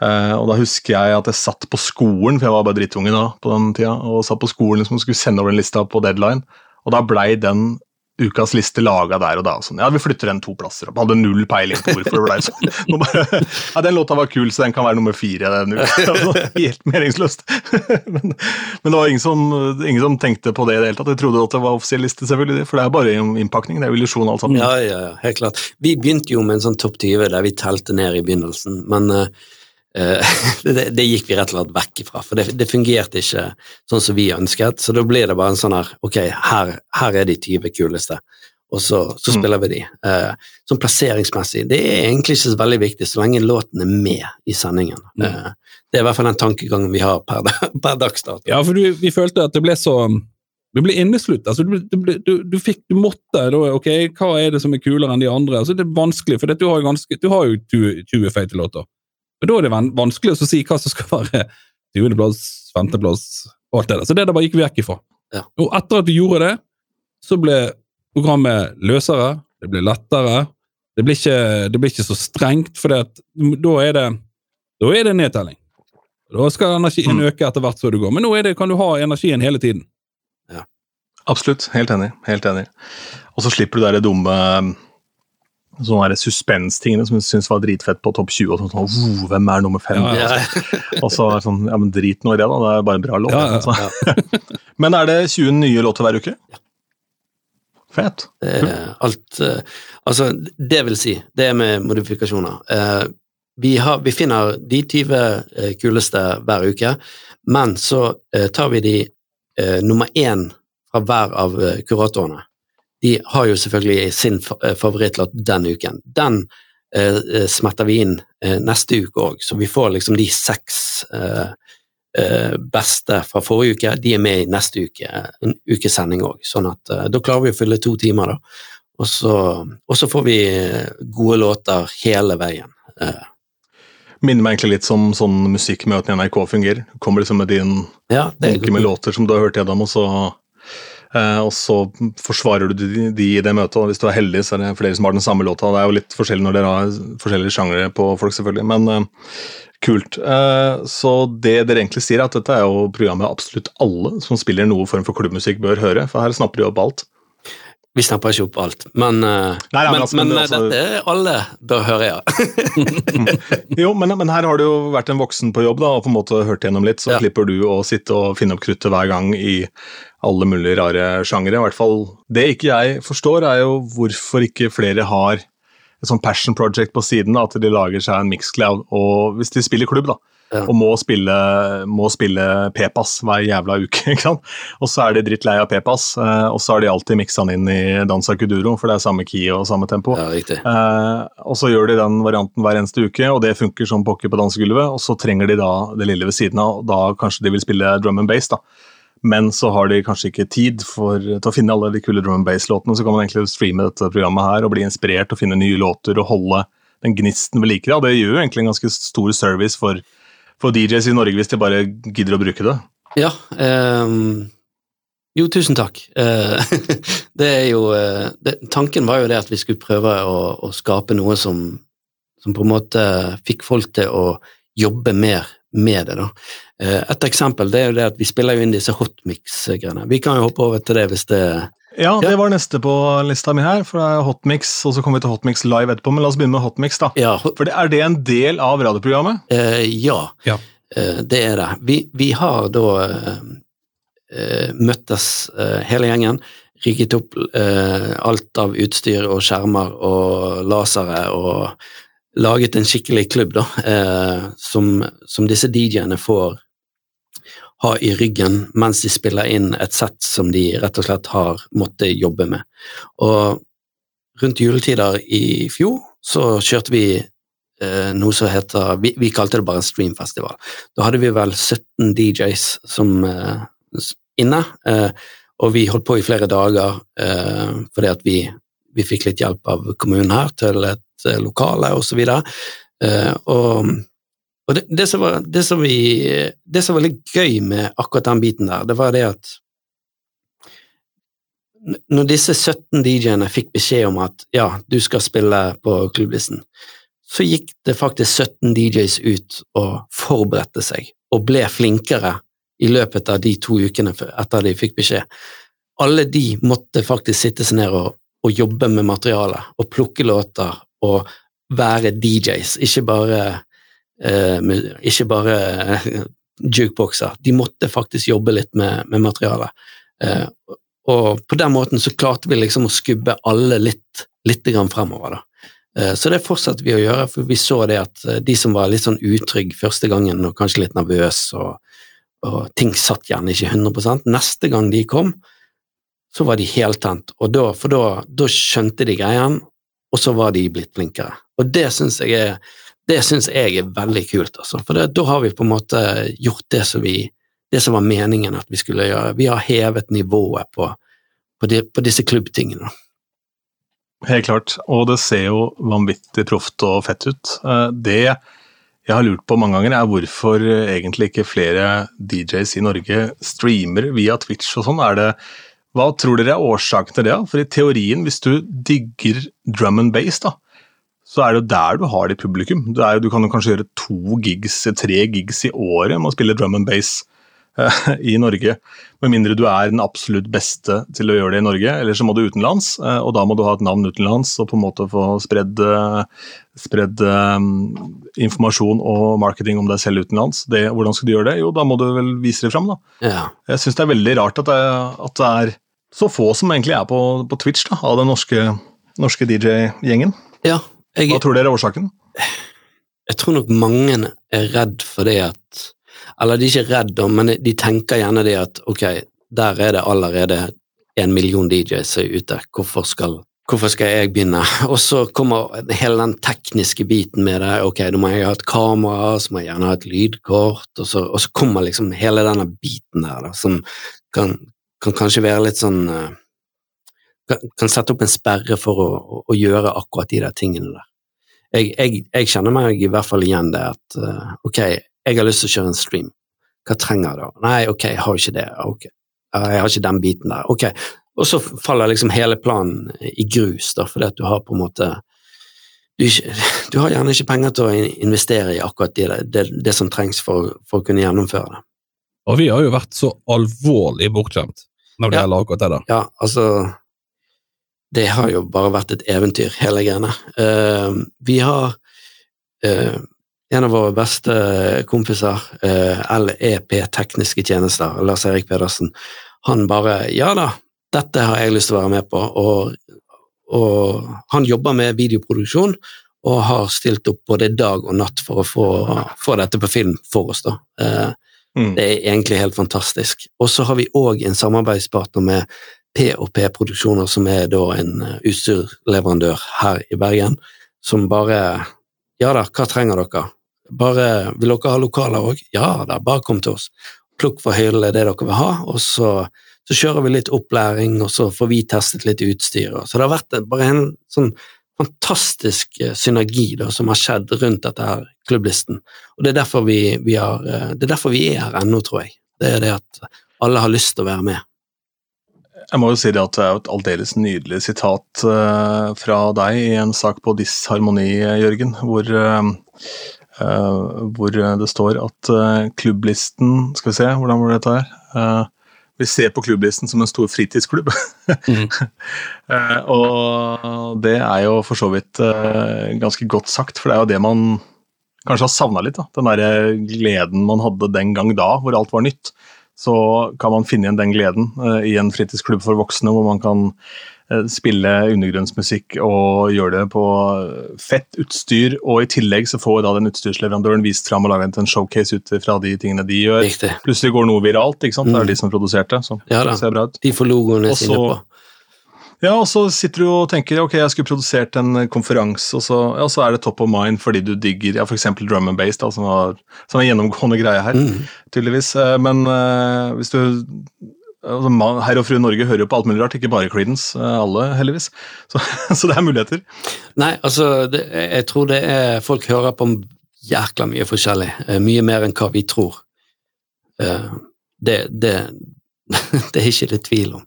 Speaker 2: Uh, og da husker jeg at jeg satt på skolen, for jeg var bare drittunge da, på den tida, og satt på skolen liksom, og skulle sende over den lista på deadline, og da blei den ukas liste laga der og da. Sånn. Ja, vi flytter den to plasser opp. Hadde null peiling på hvorfor det ble sånn. Bare, ja, den låta var kul, så den kan være nummer fire denne uka. Helt meningsløst. men, men, det var ingen som, ingen som, tenkte på det i det hele tatt. Jeg trodde at det var offisiell liste, selvfølgelig, for det er bare innpakning. Det er jo illusjon alt sammen.
Speaker 3: Ja, ja, ja, helt klart. Vi begynte jo med en sånn topp 20 der vi telte ned i begynnelsen, men uh, det, det, gikk vi rett og slett vekk ifra, for det, det, fungerte ikke sånn som vi ønsket. Så da blir det bare en sånn her Ok, her, her er de 20 kuleste, og så, så mm. spiller vi de. Eh, sånn plasseringsmessig, det er egentlig ikke så veldig viktig så lenge låten er med i sendingen. Mm. Eh, det er i hvert fall den tankegangen vi har per, per dags dato.
Speaker 4: Ja, for du, vi følte at det ble så det ble inneslutt. Altså, du, du, du, du, fikk, du måtte da, ok, Hva er det som er kulere enn de andre? Altså, det er vanskelig, for du har, ganske, du har jo 20, 20 feite låter. Og Da er det vanskelig å si hva som skal være 20.-plass, 5.-plass og alt det der. Så det der bare gikk vi vekk ifra. Ja. Og etter at vi gjorde det, så ble programmet løsere, det ble lettere. Det blir ikke, det ble ikke så strengt, for da er det da er det nedtelling. Da skal energien mm. øke etter hvert som du går, men nå det, kan du ha energien hele tiden.
Speaker 2: Ja. Absolutt. Helt enig. Helt enig. Og så slipper du det dumme sånne suspenstingene som hun syntes var dritfett på topp 20. og sånn, sånn Hvem er nummer fem? Ja, ja. og så er det sånn Ja, men drit nå i det, da. Det er bare en bra låt. Ja, altså. men er det 20 nye låter hver uke? Ja. Fett.
Speaker 3: alt eh, Altså, det vil si, det er med modifikasjoner. Eh, vi, har, vi, finner de 20 uh, kuleste hver uke, men så tar vi de nummer én fra hver av kuratorene de har jo selvfølgelig sin eh, favorittlåt den uken. Den eh, eh, smetter vi inn eh, neste uke òg, så vi får liksom de seks eh, eh, beste fra forrige uke, de er med i neste uke, en ukes sending òg. Sånn at da klarer vi å fylle to timer, da. Og så, og så får vi gode låter hele veien.
Speaker 2: Minner meg egentlig litt som sånn musikkmøtene i NRK fungerer. Kommer liksom med din ja, bunke med låter som du har hørt gjennom, og så og så forsvarer du de, i det møtet, og hvis du er heldig, så er det flere som har den samme låta. Det er jo litt forskjellig når dere har forskjellige sjangere på folk, selvfølgelig, men uh, kult. Uh, så det dere egentlig sier, er at dette er jo programmet absolutt alle som spiller noe form for klubbmusikk, bør høre, for her snapper de opp alt.
Speaker 3: Vi snapper ikke opp alt, men, eh,
Speaker 2: Nei, ja, men altså,
Speaker 3: men,
Speaker 2: men
Speaker 3: det
Speaker 2: altså-
Speaker 3: dette er alle bør høre, ja.
Speaker 2: Jo, men, men her har du jo vært en voksen på jobb da, og på en måte hørt gjennom litt, så
Speaker 3: Ja.
Speaker 2: slipper du å sitte og finne opp kruttet hver gang i alle mulige rare sjangere. I hvert fall det ikke jeg forstår, er jo hvorfor ikke flere har et sånn passion project på siden, da, at de lager seg en mixcloud. Og hvis de spiller klubb, da,
Speaker 3: Ja.
Speaker 2: og må spille, må spille P-pass hver jævla uke, og så er de drittlei av P-pass, eh, og så har de alltid miksa den inn i Danza Kuduro, for det er samme key og samme tempo.
Speaker 3: ja.
Speaker 2: Eh, og så gjør de den varianten hver eneste uke, og det funker som pokker på dansegulvet. Og så trenger de da det lille ved siden av, og da kanskje de vil spille drum and bass. da. Men så har de kanskje ikke tid for, til å finne alle de kule drum and bass-låtene. Så kan man egentlig streame dette programmet her og bli inspirert og finne nye låter og holde den gnisten ved like. da. Det gjør jo egentlig en ganske stor service for, for DJs i Norge hvis de bare gidder å bruke det.
Speaker 3: Ja, ehm, jo, tusen takk. Eh, det er jo eh, det, Tanken var jo det at vi skulle prøve å, å skape noe som, som på en måte fikk folk til å jobbe mer med det. da. Eh, et eksempel det er jo det at vi spiller jo inn disse hotmix-greiene. Vi kan jo hoppe over til det hvis det
Speaker 2: Ja, det var neste på lista mi her, for det er Hotmix, og så kommer vi til Hotmix live etterpå. Men la oss begynne med Hotmix, da.
Speaker 3: Ja, ho-
Speaker 2: For det, er det en del av radioprogrammet?
Speaker 3: Uh, ja.
Speaker 4: Ja.
Speaker 3: Uh, det er det. Vi, vi har da uh, eh, møttes hele gjengen, rigget opp alt av utstyr og skjermer og lasere og laget en skikkelig klubb, da, eh, som, som disse DJ-ene får ha i ryggen mens de spiller inn et sett som de rett og slett har måttet jobbe med. Og rundt juletider i fjor så kjørte vi eh, noe som heter vi, vi kalte det bare en streamfestival. Da hadde vi vel 17 DJs som eh, inne, eh, og vi holdt på i flere dager eh, fordi at vi, vi fikk litt hjelp av kommunen her til et eh, lokale og så videre. Eh, og og det, det, som var, det, som vi, det som var litt gøy med akkurat den biten der, det var det at når disse 17 DJ-ene fikk beskjed om at ja, du skal spille på klubblisten, så gikk det faktisk 17 DJs ut og forberedte seg, og ble flinkere i løpet av de to ukene etter de fikk beskjed. Alle de måtte faktisk sitte seg ned og, og jobbe med materialet, og plukke låter, og være DJs, ikke bare, ikke bare jukebokser. jukeboxer. De måtte faktisk jobbe litt med, med materialet. Eh, og på den måten så klarte vi liksom å skubbe alle litt, litt grann fremover, da. Eh, Så det fortsatte vi å gjøre, for vi så det at eh, de som var litt sånn utrygge første gangen og kanskje litt nervøs, og, og ting satt gjerne ikke 100% neste gang de kom, så var de heltent, for da, da skjønte de greien, og så var de blitt flinkere. Og det syns jeg er det synes jeg er veldig kult, altså. For det, da har vi på en måte gjort det som, vi, det som var meningen at vi skulle gjøre. Vi har hevet nivået på, på, de, på disse klubbtingene.
Speaker 2: Helt klart, og det ser jo vanvittig proft og fett ut. Eh, Det jeg har lurt på mange ganger, er hvorfor egentlig ikke flere DJs i Norge streamer via Twitch og sånn. Hva tror dere er årsaken til det? For i teorien, hvis du digger drum and bass, da, så er det jo der du har ditt publikum. Er jo, du kan jo kanskje gjøre to gigs, tre gigs i året med å spille drum and bass uh, i Norge. Med mindre du er den absolutt beste til å gjøre det i Norge, eller så må du utenlands. Uh, Og da må du ha et navn utenlands og på en måte få spredd, uh, spredd informasjon og marketing om deg selv utenlands. Det, hvordan skal du gjøre det? Jo, da må du vel vise det fram, da.
Speaker 3: Ja.
Speaker 2: Jeg syns det er veldig rart at det, at det er så få som egentlig er på, på Twitch da, av den norske, norske DJ-gjengen.
Speaker 3: ja jeg,
Speaker 2: Hva tror dere er årsaken?
Speaker 3: jeg tror nok mange er redd for det at Eller de er ikke redd, men de tenker gjerne det at ok, der er det allerede en million DJs ute, hvorfor skal, hvorfor skal jeg begynne? Og så kommer hele den tekniske biten med det, ok, da må jeg ha et kamera, så må jeg gjerne ha et lydkort, og så, og så kommer liksom hele denne biten der, da, som kan, kan kanskje være litt sånn eh, kan, sette opp en sperre for å, å, gjøre akkurat de der tingene der jeg, jeg, jeg kjenner meg i hvert fall igjen det at uh, ok, jeg har lyst til å kjøre en stream. Hva trenger jeg da? Nei, ok, jeg har ikke det. Ok, jeg har ikke den biten der. Ok, og så faller liksom hele planen i grus, da, fordi at du har på en måte du, du har gjerne ikke penger til å investere i akkurat det, det, det som trengs for, for å kunne gjennomføre det.
Speaker 4: Og vi har jo vært så alvorlig bortskjemt når det
Speaker 3: Ja.
Speaker 4: gjelder akkurat det der.
Speaker 3: Ja, altså det har jo bare vært et eventyr, hele greiene. Uh, vi har uh, en av våre beste kompiser, uh, LEP Tekniske tjenester, Lars Erik Pedersen, han bare Ja da, dette har jeg lyst til å være med på, og, og han jobber med videoproduksjon og har stilt opp både dag og natt for å få, få dette på film for oss. da. Eh,
Speaker 2: Mm.
Speaker 3: Det er egentlig helt fantastisk. Og så har vi òg en samarbeidspartner med P&P Produksjoner, som er da en eh, utstyrleverandør her i Bergen, som bare Ja da, hva trenger dere? Bare Vil dere ha lokaler òg? Ja da, bare kom til oss. Plukk fra hyllene det dere vil ha, og så, så kjører vi litt opplæring, og så får vi testet litt utstyr. Så det har vært bare en sånn fantastisk eh, synergi da, som har skjedd rundt dette her klubblisten. Og det er derfor vi, vi, har, eh, det er, derfor vi er her ennå, tror jeg. Det er det at alle har lyst til å være med.
Speaker 2: Jeg må jo si det at det er et aldeles nydelig sitat eh, fra deg i en sak på Disharmoni, Jørgen, hvor, eh, eh, hvor det står at klubblisten Skal vi se, hvordan var dette her? Vi ser på klubblisten som en stor fritidsklubb.
Speaker 4: Mm.
Speaker 2: Og det er jo for så vidt ganske godt sagt, for det er jo det man kanskje har savna litt. Da. Den der gleden man hadde den gang da, hvor alt var nytt. Så kan man finne igjen den gleden eh, i en fritidsklubb for voksne, hvor man kan eh, spille undergrunnsmusikk og gjøre det på fett utstyr. Og i tillegg så får da den utstyrsleverandøren vist fram og laget en showcase ut fra de tingene de gjør.
Speaker 3: Riktig.
Speaker 2: Plutselig går noe viralt, ikke sant? det
Speaker 3: Mm.
Speaker 2: er de som produserte, så
Speaker 3: Ja
Speaker 2: det ser bra ut.
Speaker 3: De får logoene
Speaker 2: Og
Speaker 3: sine på.
Speaker 2: Ja, og så sitter du og tenker ok, jeg skulle produsert en konferanse, og så, ja, så er det top of mind fordi du digger ja, f.eks. drum and bass, da, som, var, som er gjennomgående greie her,
Speaker 3: Mm.
Speaker 2: tydeligvis. Eh, Men uh, hvis du altså, Herr og fru Norge hører jo på alt mulig rart, ikke bare Creedence, eh, alle heldigvis. Så, så det er muligheter.
Speaker 3: Nei, altså, det, jeg tror det er Folk hører på jækla mye forskjellig. Mye mer enn hva vi tror. Det, det, det er ikke det tvil om.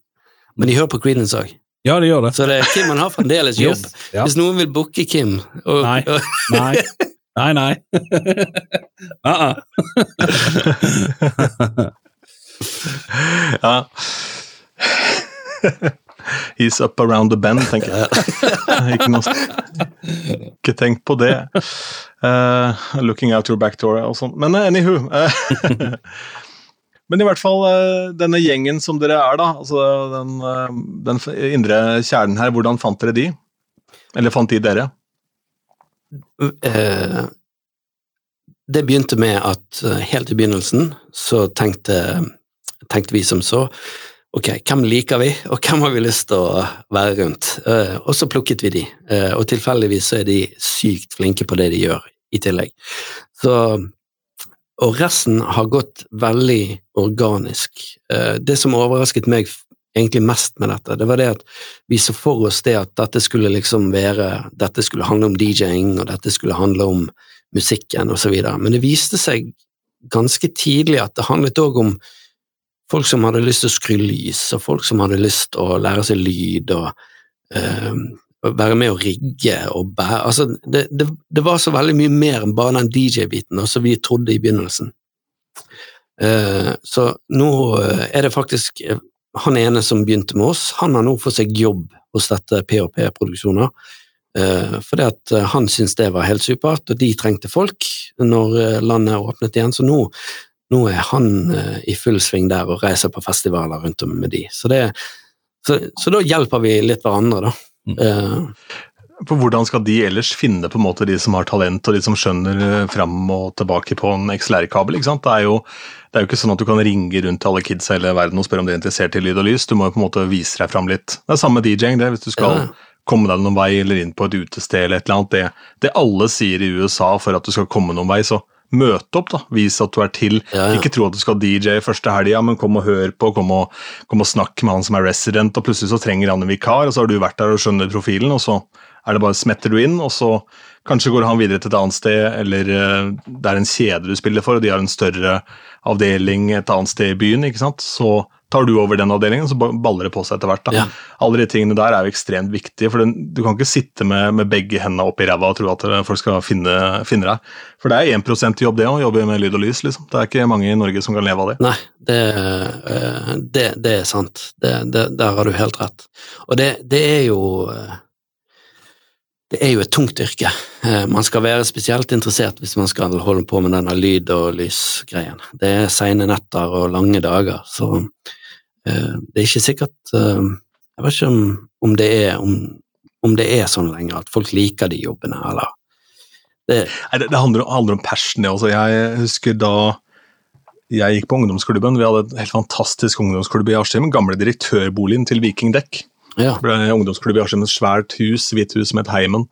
Speaker 3: Men de hører på Creedence òg.
Speaker 4: Ja, det gjør det.
Speaker 3: Så det, Kim han har fremdeles jobb.
Speaker 4: Yes. Ja.
Speaker 3: Hvis noen vil booke Kim og,
Speaker 4: Nei.
Speaker 3: og,
Speaker 4: Nei. Nei, nei. uh-uh.
Speaker 2: Ja. He's up around the bend, tenker jeg. ikke, noe, ikke tenk på det. Uh, looking out your back door og sånn. Men uh, anywho. eh, men i hvert fall eh, denne gjengen som dere er, da. Altså den, eh, den indre kjernen her, hvordan fant dere de? Eller fant de dere?
Speaker 3: eh, Det begynte med at helt i begynnelsen så tenkte, tenkte vi som så Ok, hvem liker vi, og hvem har vi lyst til å være rundt? Og så plukket vi de, og tilfeldigvis så er de sykt flinke på det de gjør, i tillegg. Så, og resten har gått veldig organisk. Eh, det som overrasket meg egentlig mest med dette, det var det at vi så for oss det at dette skulle liksom være Dette skulle handle om DJ-ing, og dette skulle handle om musikken, videre. Men det viste seg ganske tidlig at det handlet òg om folk som hadde lyst til å skru lys, og folk som hadde lyst til å lære seg lyd, og eh, være med å rigge og bære Altså, det, det, det var så veldig mye mer enn bare den DJ-biten, som vi trodde i begynnelsen. Eh, så nå eh, er det faktisk eh, han ene som begynte med oss, han har nå fått seg jobb hos dette PHP Produksjoner. Uh, fordi at han syntes det var helt supert, og de trengte folk når landet åpnet igjen. Så nå, nå er han i full sving der og reiser på festivaler rundt om med de. Så, det, så, så da hjelper vi litt hverandre, da.
Speaker 4: Mm.
Speaker 3: Eh,
Speaker 2: For hvordan skal de ellers finne på en måte de som har talent, og de som skjønner eh, fram og tilbake på en XLR-kabel? ikke sant? Det er, jo, det er jo ikke sånn at du kan ringe rundt til alle kids i hele verden og spørre om de er interessert i lyd og lys. Du må jo på en måte vise deg fram litt. Det er samme DJ-ing, det. Hvis du skal
Speaker 3: Ja.
Speaker 2: komme deg noen vei eller inn på et utested eller et eller annet. Det, det alle sier i USA for at du skal komme noen vei, så møt opp, da. Vis at du er til.
Speaker 3: Ja, ja.
Speaker 2: Ikke tro at du skal DJ første helga, men kom og hør på, kom og, kom og snakk med han som er resident, og plutselig så trenger han en vikar, og så har du vært der og skjønner profilen, og så er det bare smetter du inn, og så kanskje går han videre til et annet sted, eller eh, det er en kjede du spiller for, og de har en større avdeling et annet sted i byen, ikke sant. Så tar du over den avdelingen, så baller det på seg etter hvert.
Speaker 3: Ja.
Speaker 2: Alle de tingene der er jo ekstremt viktige, for den, du kan ikke sitte med, med begge hendene oppi ræva og tro at eh, folk skal finne, finne deg. For det er 1% jobb det å jobbe med lyd og lys. liksom. Det er ikke mange i Norge som kan leve av det.
Speaker 3: Nei, det, eh, det, det er sant. Det, der har du helt rett. Og det, det er jo eh, Det er jo et tungt yrke. Man skal være spesielt interessert hvis man skal holde på med denne lyd- og lysgreien. Det er seine netter og lange dager, så det er ikke sikkert eh, Jeg vet ikke om, om, det er, om, om det er sånn lenger, at folk liker de jobbene, eller det,
Speaker 2: Nei, det, det handler, handler om passion, det også. Jeg husker da jeg gikk på ungdomsklubben. Vi hadde en helt fantastisk ungdomsklubb i Askim. Gamle direktørboligen til Viking Dekk.
Speaker 3: ja.
Speaker 2: Det ble en ungdomsklubb i Askim, et svært hus, hvitt hus som het Heimen.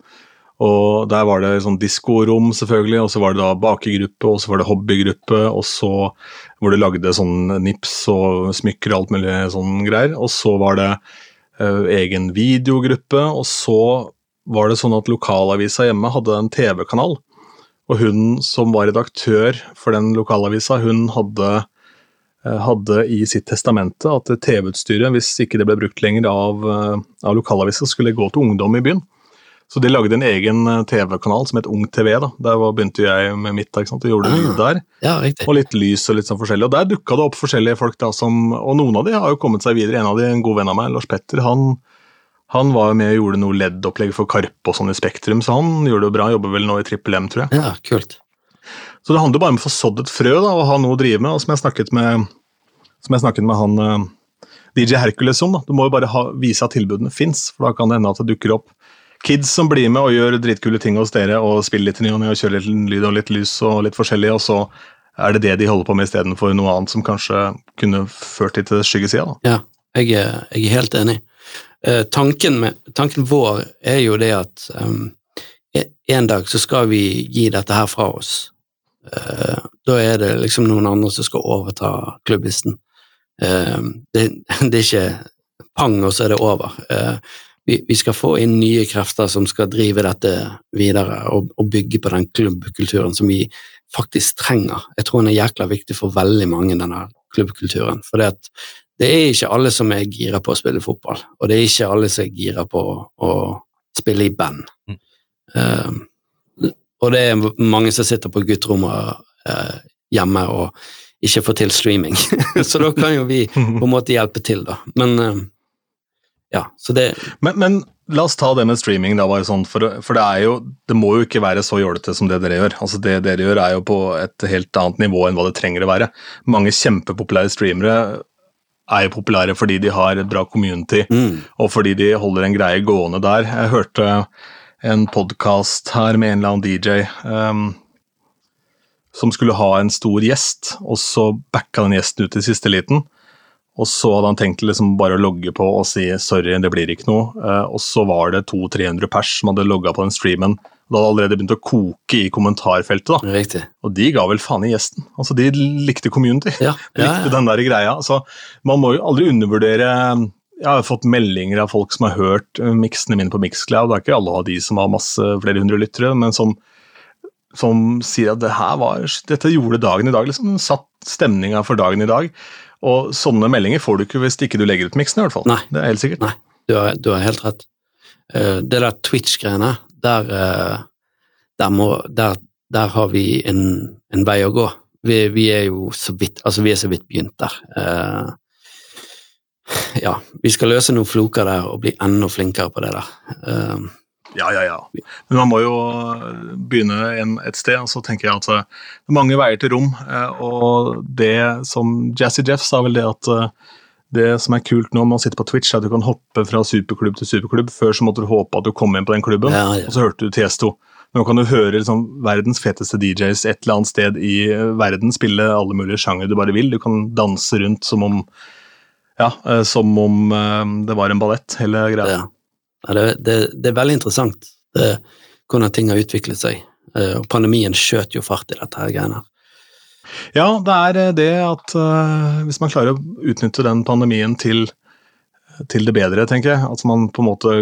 Speaker 2: Og Der var det sånn diskorom, selvfølgelig, og så var det da bakegruppe, og så var det hobbygruppe, og så hvor det lagde sånn nips og smykker og alt mulig sånn greier. Og så var det uh, egen videogruppe, og så var det sånn at lokalavisa hjemme hadde en TV-kanal. Og hun som var redaktør for den lokalavisa, hun hadde, eh, hadde i sitt testamente at TV-utstyret, hvis ikke det ble brukt lenger av, eh, av lokalavisa, skulle gå til ungdom i byen. Så de lagde en egen eh, TV-kanal som het Ung TV. da. Der var, begynte jeg med mitt, ikke sant, og gjorde
Speaker 3: det
Speaker 2: lyd der.
Speaker 3: ja, riktig.
Speaker 2: Og litt lys og litt sånn forskjellig. Og der dukka det opp forskjellige folk, da, som, og noen av de har jo kommet seg videre. En av de, en god venn av meg, Lars Petter, han, han var jo med og gjorde noe LED-opplegg for Karpe og sånn i Spektrum, så han gjorde det bra. Jobber vel nå i Trippel M, tror jeg.
Speaker 3: Ja, kult.
Speaker 2: Så det handler bare om å få sådd et frø da, og ha noe å drive med. og Som jeg snakket med, som jeg snakket med han eh, DJ Hercules om. da, Du må jo bare ha, vise at tilbudene fins, for da kan det hende at det dukker opp kids som blir med og gjør dritkule ting hos dere og spiller litt ny og kjører litt lyd og litt lys og litt forskjellig, og så er det det de holder på med istedenfor noe annet som kanskje kunne ført de til skyggesida. da.
Speaker 3: Ja, jeg er, jeg er helt enig. Eh, tanken, med, tanken vår er jo det at um, en dag så skal vi gi dette her fra oss. Eh, da er det liksom noen andre som skal overta klubblisten. Eh, det, det er ikke pang, og så er det over. Vi, vi skal få inn nye krefter som skal drive dette videre og, og bygge på den klubbkulturen som vi faktisk trenger. Jeg tror den er jækla viktig for veldig mange, denne klubbkulturen. For det, det er ikke alle som er gira på å spille fotball, og det er ikke alle som er gira på å spille i band.
Speaker 1: Mm.
Speaker 3: Uh, og det er mange som sitter på gutterommet uh, hjemme og ikke får til streaming. så da kan jo vi på en måte hjelpe til, da. Men eh, ja, så det
Speaker 2: Men, men la oss ta det med streaming, da, bare sånn, for, for det er jo Det må jo ikke være så jålete som det dere gjør. Altså Det dere gjør, er jo på et helt annet nivå enn hva det trenger å være. Mange kjempepopulære streamere er jo populære fordi de har et bra community,
Speaker 3: mm,
Speaker 2: og fordi de holder en greie gående der. Jeg hørte en podkast her med en eller annen DJ um, som skulle ha en stor gjest, og så backa den gjesten ut i siste liten. Og så hadde han tenkt liksom bare å logge på og si sorry, det blir ikke noe. Eh, og så var det 200-300 pers som hadde logga på den streamen. Det hadde allerede begynt å koke i kommentarfeltet, da.
Speaker 3: riktig.
Speaker 2: og de ga vel faen i gjesten. Altså, De likte community.
Speaker 3: Ja, ja,
Speaker 2: Likte
Speaker 3: ja.
Speaker 2: den der greia. Så man må jo aldri undervurdere Jeg har fått meldinger av folk som har hørt eh, miksene mine på Mixcloud. Det er ikke alle av de som har masse flere hundre lyttere, men som, som sier at det her var, dette gjorde dagen i dag. liksom Satt stemninga for dagen i dag. Og sånne meldinger får du ikke hvis ikke du legger ut miksen, i hvert fall.
Speaker 3: Nei.
Speaker 2: Det er helt sikkert.
Speaker 3: Nei, du har, du har helt rett. Eh, det der Twitch-greiene, der, eh, der, må, der, der har vi en, en vei å gå. Vi, vi er jo så vidt altså vi er så vidt begynt der. Eh, ja, vi skal løse noen floker der og bli enda flinkere på det der. Eh,
Speaker 2: Ja, ja, ja. Men man må jo begynne en, et sted, og så tenker jeg at eh, det er mange veier til rom. eh, Og det som Jazzy Jeff sa vel det at eh, det som er kult nå med å sitte på Twitch, er at du kan hoppe fra superklubb til superklubb. Før så måtte du håpe at du kom inn på den klubben,
Speaker 3: Ja, ja.
Speaker 2: og så hørte du Tiesto. Nå kan du høre liksom, verdens feteste DJs et eller annet sted i eh, verden spille alle mulige sjanger du bare vil. Du kan danse rundt som om ja, eh, som om eh, det var en ballett, hele greia.
Speaker 3: Ja. Det, det, det er veldig interessant det, hvordan ting har utviklet seg. Eh, Og pandemien skjøt jo fart i dette her greiene. her.
Speaker 2: Ja, det er eh, det at uh, hvis man klarer å utnytte den pandemien til, til det bedre, tenker jeg, at man på en måte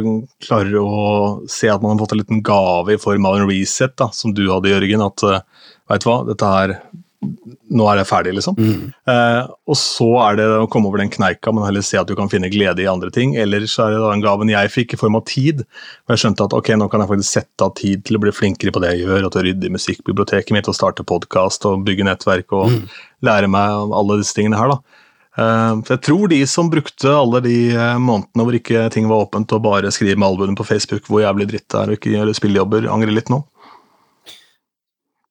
Speaker 2: klarer å se at man har fått en liten gave i form av en reset, da, som du hadde, Jørgen, at uh, veit du hva, dette her nå er det ferdig, liksom.
Speaker 3: Mm.
Speaker 2: Eh, og så er det å komme over den kneika, men heller se at du kan finne glede i andre ting. Eller så er det den gaven jeg fikk i form av tid, hvor jeg skjønte at ok, nå kan jeg faktisk sette av tid til å bli flinkere på det jeg gjør, og til å rydde i musikkbiblioteket mitt, og starte podkast og bygge nettverk og
Speaker 3: Mm.
Speaker 2: lære meg om alle disse tingene her, da. Eh, for jeg tror de som brukte alle de eh, månedene hvor ikke ting var åpent, og bare skrive med albuen på Facebook hvor jævlig dritt det er og ikke gjøre spillejobber, angrer litt nå.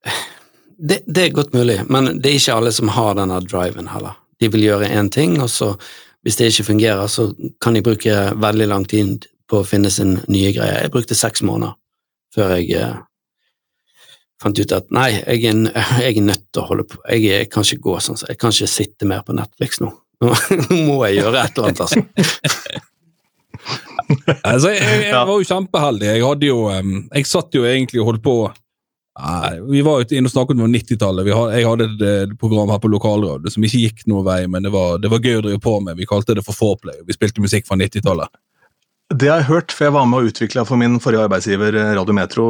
Speaker 3: Det, det er godt mulig, men det er ikke alle som har denne driven heller. De vil gjøre én ting, og så, hvis det ikke fungerer, så kan de bruke veldig lang tid på å finne sin nye greie. Jeg brukte seks måneder før jeg eh, fant ut at nei, jeg er, jeg er nødt til å holde på. Jeg, jeg kan ikke gå sånn, jeg kan ikke sitte mer på Netflix nå. Nå må jeg gjøre et eller annet, altså.
Speaker 4: Altså, jeg, jeg, var jo kjempeheldig. Jeg hadde jo Jeg satt jo egentlig og holdt på Nei, Vi var jo inne og snakket om 90-tallet. Jeg hadde et, et program her på lokalrådet som ikke gikk noen vei, men det var, det var gøy å drive på med. Vi kalte det for Foreplay. Vi spilte musikk fra 90-tallet.
Speaker 2: Det har jeg hørt, for jeg var med og utvikla for min forrige arbeidsgiver, eh, Radio Metro,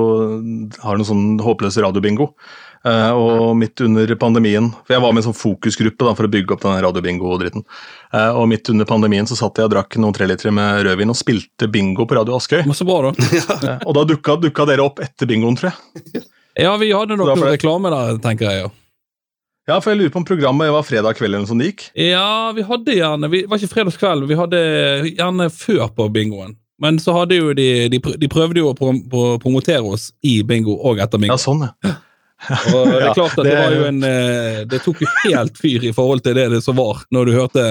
Speaker 2: har noen sånn håpløs radiobingo. Eh, og midt under pandemien For jeg var med i en sånn fokusgruppe da, for å bygge opp den radiobingo-dritten. Eh, og midt under pandemien så satt jeg og drakk noen trelitere med rødvin og spilte bingo på Radio Askøy.
Speaker 4: Men så bra, da.
Speaker 2: Eh, og da dukka, dukka dere opp etter bingoen, tror jeg.
Speaker 4: Ja, vi hadde nok noe reklame der, tenker jeg. ja.
Speaker 2: Ja, for jeg lurer på om programmet var fredag kveld eller noe sånt det gikk.
Speaker 4: Ja, vi hadde gjerne Vi var ikke fredagskveld, vi hadde gjerne før på bingoen. Men så hadde jo de De, de prøvde jo å prom pro promotere oss i bingo og etter bingo.
Speaker 2: Ja, sånn, ja.
Speaker 4: Og det er klart at det,
Speaker 2: det-
Speaker 4: var jo en eh, Det tok jo helt fyr i forhold til det det som var, når du hørte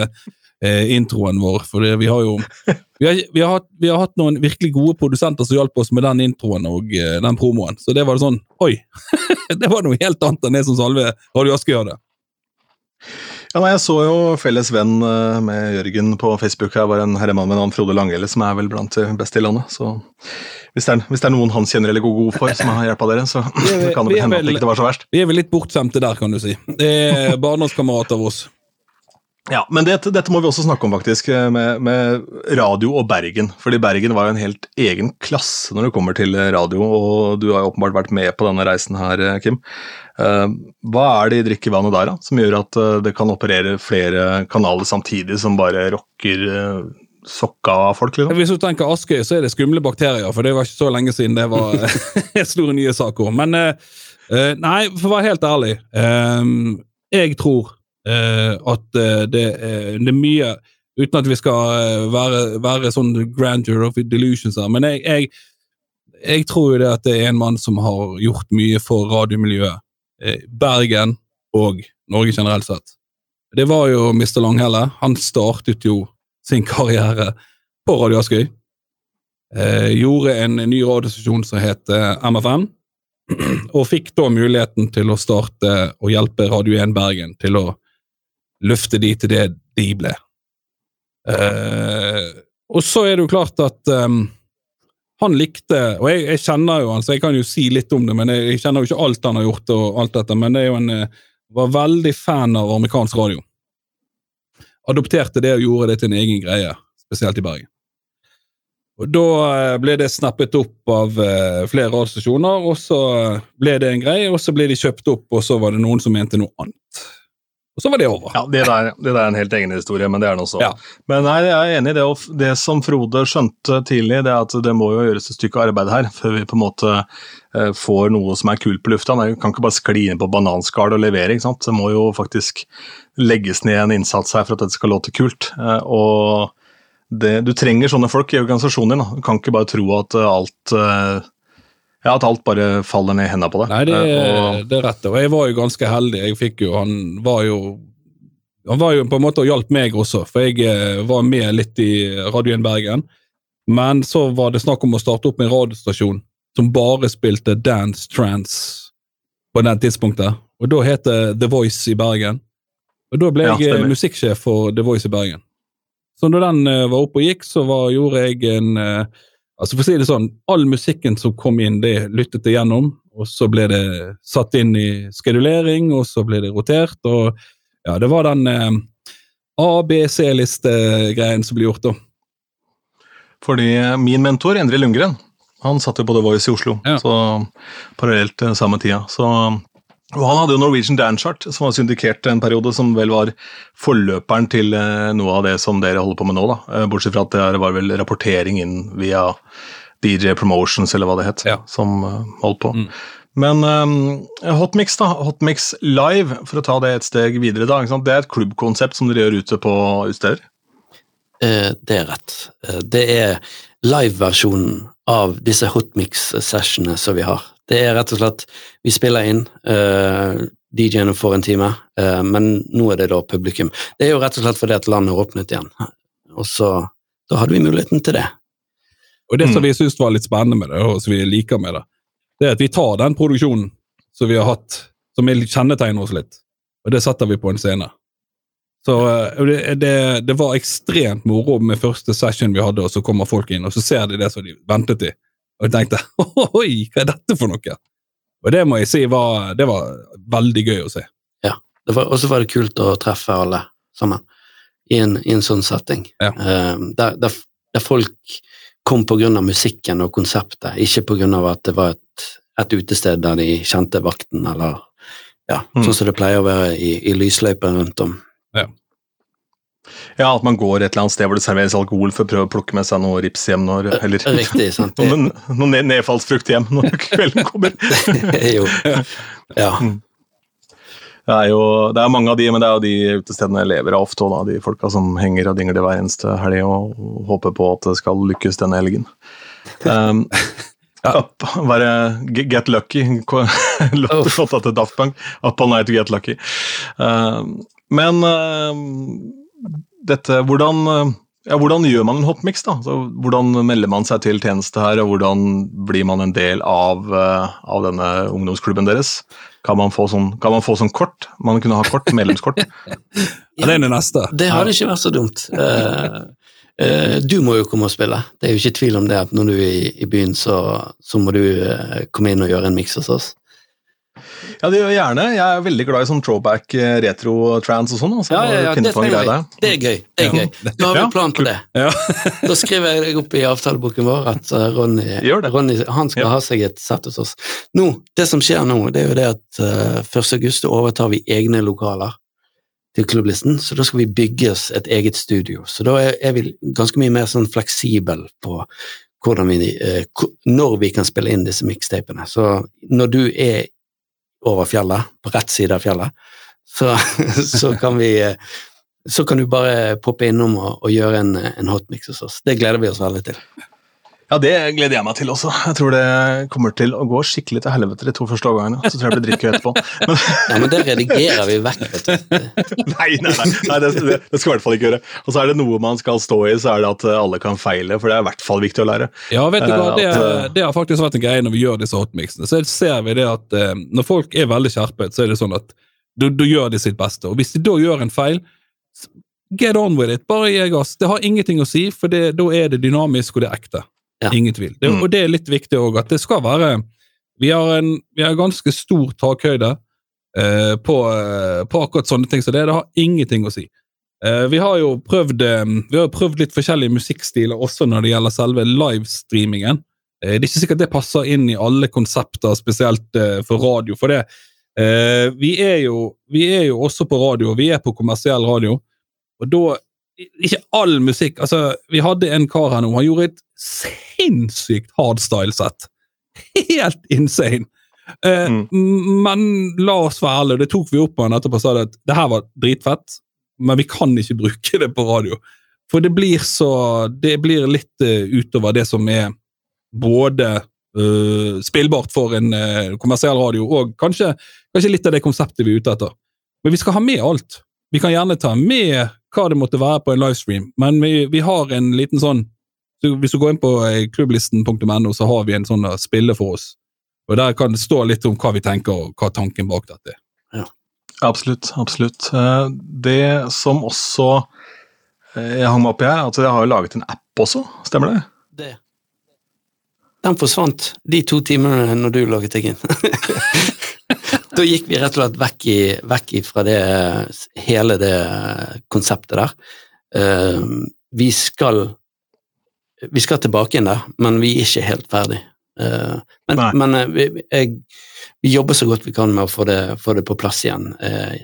Speaker 4: eh, introen vår. For det, vi har jo vi har, vi, har hatt, vi har hatt noen virkelig gode produsenter som hjalp oss med den introen og eh, den promoen. Så det var sånn Oi! det var noe helt annet enn det som Salve Radio Aske gjør det.
Speaker 2: Ja, nei, Jeg så jo felles venn eh, med Jørgen på Facebook. Her var en herremann med navn Frode Langhelle, som er vel blant de beste i landet. Så hvis det, er, hvis det er noen han kjenner eller går god for, som har hjelpa dere, så, så kan det hende at det ikke var så verst.
Speaker 4: Vi er vel litt bortskjemte der, kan du si. Det er barndomskamerater av oss.
Speaker 2: Ja, Men dette, dette må vi også snakke om, faktisk, eh, med, med radio og Bergen. Fordi Bergen var jo en helt egen klasse når det kommer til radio, og du har jo åpenbart vært med på denne reisen her, eh, Kim. Eh, hva er det i drikkevannet der da, som gjør at det kan operere flere kanaler samtidig som bare rocker sokka av folk? liksom?
Speaker 4: Hvis du tenker Askøy, så er det skumle bakterier, for det var ikke så lenge siden det var store nye saker. Men nei, for å være helt ærlig, jeg tror at eh, det, eh, det er mye Uten at vi skal eh, være, være sånn grandeur of delusions her, men jeg, jeg, jeg tror jo det at det er en mann som har gjort mye for radiomiljøet. eh, Bergen og Norge generelt sett. Det var jo Mr. Langhelle. Han startet jo sin karriere på Radio Askøy. Eh, gjorde en ny radiostasjon som het eh, MFM, og fikk da muligheten til å starte og hjelpe Radio 1 Bergen til å løfte de til det de ble. Eh, og så er det jo klart at um, han likte Og jeg, jeg kjenner jo han, så jeg kan jo si litt om det, men jeg, jeg kjenner jo ikke alt han har gjort, og alt dette, men det er jo en eh, var veldig fan av amerikansk radio. Adopterte det og gjorde det til en egen greie, spesielt i Bergen. Og Da eh, ble det snappet opp av eh, flere radiostasjoner, og så ble det en greie, og så ble de kjøpt opp, og så var det noen som mente noe annet. Og så var det over.
Speaker 2: Ja, det der, det der er en helt egen historie, men det er nå så.
Speaker 4: Ja.
Speaker 2: Men nei, jeg er enig i det, og det som Frode skjønte tidlig, det er at det må jo gjøres et stykke arbeid her, før vi på en måte eh, får noe som er kult på lufta. Man kan ikke bare skli inn på bananskall og levere, ikke sant. Det må jo faktisk legges ned en innsats her for at dette skal låte kult. Eh, og det, du trenger sånne folk i organisasjonen din. Du kan ikke bare tro at eh, alt eh, ja, at alt bare faller ned i hendene på deg.
Speaker 4: Nei, det,
Speaker 2: Eh, og-
Speaker 4: det er rett. Og jeg var jo ganske heldig. Jeg fikk jo, Han var jo han var jo på en måte og hjalp meg også, for jeg eh, var med litt i Radio 1 Bergen. Men så var det snakk om å starte opp med en radiostasjon som bare spilte dance trance på det tidspunktet. Og da het det The Voice i Bergen. Og da ble
Speaker 2: Ja,
Speaker 4: jeg eh, musikksjef for The Voice i Bergen. Så når den var oppe og gikk, så var, gjorde jeg en eh, Altså for å si det sånn, All musikken som kom inn, det lyttet jeg gjennom, og så ble det satt inn i skedulering, og så ble det rotert. og ja, Det var den eh, A-, B-, C-liste-greien som ble gjort da.
Speaker 2: Fordi min mentor, Endre Lundgren, han satt jo på The Voice i Oslo,
Speaker 4: Ja.
Speaker 2: så parallelt eh, samme tida. Så Og han hadde jo Norwegian Danchart, som var syndikert en periode, som vel var forløperen til eh, noe av det som dere holder på med nå, da. Eh, Bortsett fra at det var vel rapportering inn via DJ Promotions, eller hva det het,
Speaker 4: Ja.
Speaker 2: som eh, holdt på.
Speaker 4: Mm.
Speaker 2: Men um, Hotmix, da. Hotmix Live, for å ta det et steg videre, da. Ikke sant? Det er et klubbkonsept som dere gjør ute på utsteder?
Speaker 3: Eh, det er rett. Det er live-versjonen av disse hotmix-sessionene som vi har. Det er rett og slett Vi spiller inn, uh, DJ-ene får en time, uh, men nå er det da publikum. Det er jo rett og slett fordi at landet har åpnet igjen, og så da hadde vi muligheten til det.
Speaker 4: Og det som
Speaker 2: Mm.
Speaker 4: vi syns var litt spennende med det, og som vi liker med det, det er at vi tar den produksjonen som vi har hatt, som er kjennetegner oss litt, og det setter vi på en scene. Så eh, det, det, det var ekstremt moro med første session vi hadde, og så kommer folk inn, og så ser de det som de ventet i. Og jeg tenkte oi, hva er dette for noe? Og det må jeg si var, det var veldig gøy å se.
Speaker 3: Ja, Og så var det kult å treffe alle sammen i en, i en sånn setting.
Speaker 4: Ja.
Speaker 3: Eh, der, der, der folk kom av musikken og konseptet, ikke av at det var et, et utested der de kjente vakten, eller ja,
Speaker 2: Mm.
Speaker 3: sånn som det pleier å være i, i lysløyper rundt om.
Speaker 2: Ja, at man går et eller annet sted hvor det serveres alkohol for å prøve å plukke med seg noe rips hjem når Eller
Speaker 3: Riktig, sant?
Speaker 2: Noe, noe nedfallsfrukt hjem når kvelden kommer.
Speaker 3: er jo Ja.
Speaker 2: Det er jo det er mange av de, men det er jo de utestedene jeg lever av ofte, og da, de folka som henger og dingler hver eneste helg og håper på at det skal lykkes denne helgen. Um, up, bare Get Lucky, låt låta til Daft Punk. Up all night to get lucky. Um, men um, dette Hvordan uh, ja, hvordan gjør man en hotmix? da? Så hvordan melder man seg til tjeneste her, og hvordan blir man en del av, uh, av denne ungdomsklubben deres? Kan man, få sånn, kan man få sånn kort? Man kunne ha kort, medlemskort.
Speaker 4: Ja, det er det neste.
Speaker 3: Det hadde ikke vært så dumt. Uh, uh, du må jo komme og spille. Det er jo ikke tvil om det at når du er i, i byen, så, så må du uh, komme inn og gjøre en miks hos oss.
Speaker 2: Ja, det gjør jeg gjerne. Jeg er veldig glad i sånn throwback, eh, retro-trans og sånn. Altså.
Speaker 3: Ja, ja, ja, det. Det er gøy. Det er gøy. Nå har vi en plan på det.
Speaker 4: Ja.
Speaker 3: Da skriver jeg deg opp i avtaleboken vår at eh, Ronny,
Speaker 2: Gjør det.
Speaker 3: Ronny han skal
Speaker 2: Ja.
Speaker 3: ha seg et sett hos oss. Nå, Det som skjer nå, det er jo det at uh, 1. august overtar vi egne lokaler til klubblisten, så da skal vi bygge oss et eget studio. Så da er, er vi ganske mye mer sånn fleksibel på hvordan vi, eh, når vi kan spille inn disse mixtapene. Så når du er over fjellet, på rett side av fjellet, så, så kan vi så kan du bare poppe innom og, og gjøre en, en hotmix hos oss. Det gleder vi oss veldig til.
Speaker 2: Ja, det gleder jeg meg til også. Jeg tror det kommer til å gå skikkelig til helvete de to første årgangene. Så tror jeg det blir drikke etterpå. Men,
Speaker 3: Ja, men det redigerer vi vekk, vet du.
Speaker 2: nei, nei, nei, nei det, det, det skal vi i hvert fall ikke gjøre. Og så er det noe man skal stå i, så er det at alle kan feile, for det er i hvert fall viktig å lære.
Speaker 4: Ja, vet du hva,
Speaker 2: Eh,
Speaker 4: det,
Speaker 2: at, eh,
Speaker 4: det har faktisk vært en greie når vi gjør disse hotmixene. Så ser vi det at eh, når folk er veldig skjerpet, så er det sånn at da gjør de sitt beste. Og hvis de da gjør en feil, get on with it. Bare gi gass. Det har ingenting å si, for da er det dynamisk, og det er ekte.
Speaker 3: Ja.
Speaker 4: Ingen tvil. Det,
Speaker 2: Mm.
Speaker 4: og det er litt viktig òg, at det skal være Vi har en vi har ganske stor takhøyde eh, på, eh, på akkurat sånne ting, så det, det har ingenting å si. Eh, vi har jo prøvd, eh, vi har prøvd litt forskjellige musikkstiler også når det gjelder selve livestreamingen. Eh, det er ikke sikkert det passer inn i alle konsepter, spesielt eh, for radio. For det, vi, er jo, vi er jo også på radio, vi er på kommersiell radio. Og da Ikke all musikk altså Vi hadde en kar her nå, han gjorde et sinnssykt hardstyle-sett. Helt insane. Eh,
Speaker 2: Mm.
Speaker 4: Men la oss være ærlige, det tok vi opp på han etterpå og sa at det her var dritfett, men vi kan ikke bruke det på radio. For det blir så Det blir litt uh, utover det som er både uh, spillbart for en uh, kommersiell radio, og kanskje, kanskje litt av det konseptet vi er ute etter. Men vi skal ha med alt. Vi kan gjerne ta med hva det måtte være på en livestream, men vi, vi har en liten sånn så Hvis du går inn på eh, klubblisten.no, så har vi en sånn å spille for oss. Og Der kan det stå litt om hva vi tenker, og hva tanken bak dette er.
Speaker 2: Absolutt. absolutt. Eh, Det som også eh, jeg hang meg opp i her, at jeg har jo laget en app også, stemmer det?
Speaker 3: Det. Den forsvant de to timene når du laget deg inn. da gikk vi rett og slett vekk, i, vekk fra det, hele det konseptet der. Eh, vi skal vi skal tilbake inn der, men vi er ikke helt ferdig. Eh, men men eh, vi, jeg, vi jobber så godt vi kan med å få det, få det på plass igjen, eh,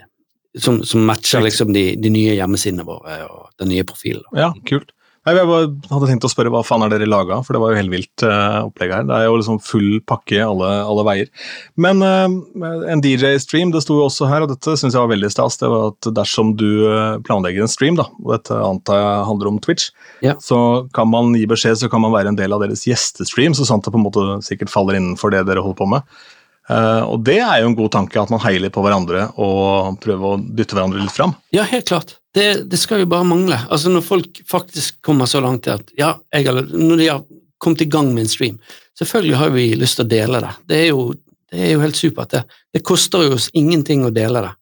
Speaker 3: som, som matcher liksom de, de nye hjemmesidene våre og den nye profilen.
Speaker 2: Ja, kult. Nei, jeg bare hadde tenkt å spørre hva faen er dere laga, for det var jo helt vilt uh, opplegg her. Det er jo liksom full pakke alle, alle veier. Men uh, en DJ-stream, det sto jo også her, og dette syns jeg var veldig stas. Det var at dersom du eh, planlegger en stream, da, og dette antar jeg handler om Twitch,
Speaker 3: Ja.
Speaker 2: så kan man gi beskjed, så kan man være en del av deres gjestestream, så sant det på en måte sikkert faller innenfor det dere holder på med. Uh, og det er jo en god tanke, at man heier litt på hverandre og prøver å dytte hverandre litt fram.
Speaker 3: Ja, helt klart. Det, det skal jo bare mangle. Altså Når folk faktisk kommer så langt til at ja, jeg når de har kommet i gang med en stream, selvfølgelig har vi lyst til å dele det. Det er jo, det er jo helt supert, det. Det koster jo oss ingenting å dele det.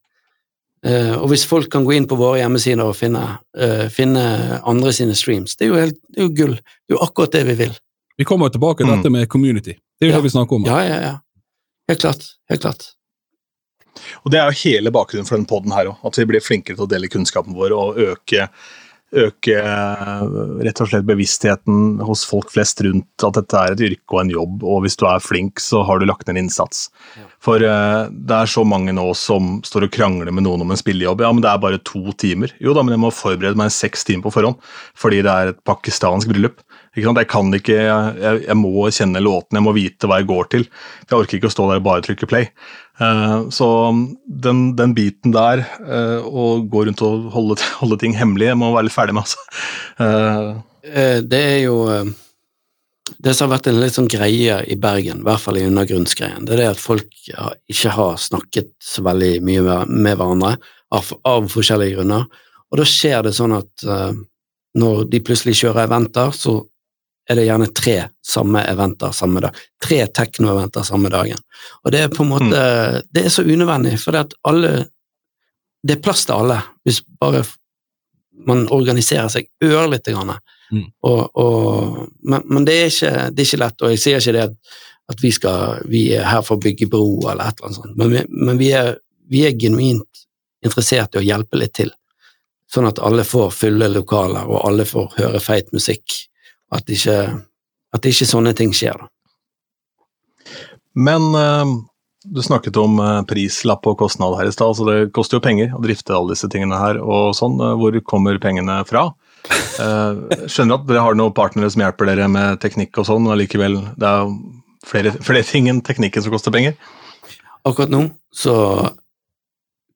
Speaker 3: Uh, og hvis folk kan gå inn på våre hjemmesider og finne, uh, finne andre sine streams, det er jo, helt, det er jo gull. Det er jo akkurat det vi vil.
Speaker 4: Vi kommer jo tilbake til
Speaker 2: Mm.
Speaker 4: dette med community. Det er jo
Speaker 3: Ja.
Speaker 4: det vi snakker om.
Speaker 3: Ja, ja, ja. Helt klart. Helt klart.
Speaker 2: Og det er jo hele bakgrunnen for denne podden her òg. At vi blir flinkere til å dele kunnskapen vår og øke, øke eh, rett og slett bevisstheten hos folk flest rundt at dette er et yrke og en jobb, og hvis du er flink, så har du lagt ned en innsats.
Speaker 3: Ja.
Speaker 2: For uh, det er så mange nå som står og krangler med noen om en spillejobb. Ja, men det er bare to timer. Jo da, men jeg må forberede meg seks timer på forhånd fordi det er et pakistansk bryllup. Jeg kan ikke, jeg, jeg må kjenne låten, jeg må vite hva jeg går til. Jeg orker ikke å stå der og bare trykke play. Uh, så den, den biten der, uh, å gå rundt og holde, holde ting hemmelig, jeg må være litt ferdig med, altså. Eh,
Speaker 3: Det er jo Det som har vært en litt sånn greie i Bergen, i hvert fall i undergrunnsgreien, det er det at folk ikke har snakket så veldig mye med, hverandre av, av forskjellige grunner. Og da skjer det sånn at når de plutselig kjører eventer, så er det gjerne tre samme eventer samme dag. Tre tekno-eventer samme dagen. Og det er på en måte Det er så unødvendig, for det alle Det er plass til alle, hvis bare man organiserer seg ørlite grann.
Speaker 4: Mm.
Speaker 3: Og, og, men men det, er ikke, det er ikke lett, og jeg sier ikke det at, at vi, skal, vi er her for å bygge bro eller et eller annet sånt, men, vi, men vi, er, vi er genuint interessert i å hjelpe litt til, sånn at alle får fulle lokaler, og alle får høre feit musikk, at ikke, at ikke sånne ting skjer.
Speaker 2: Men eh, du snakket om eh, prislapp og kostnad her i stad, så det koster jo penger å drifte alle disse tingene her. og sånn. Eh, Hvor kommer pengene fra? Skjønner at dere har noen partnere som hjelper dere med teknikk og sånn, og likevel, det er jo flere, flere ting enn teknikken som koster penger.
Speaker 3: Akkurat nå så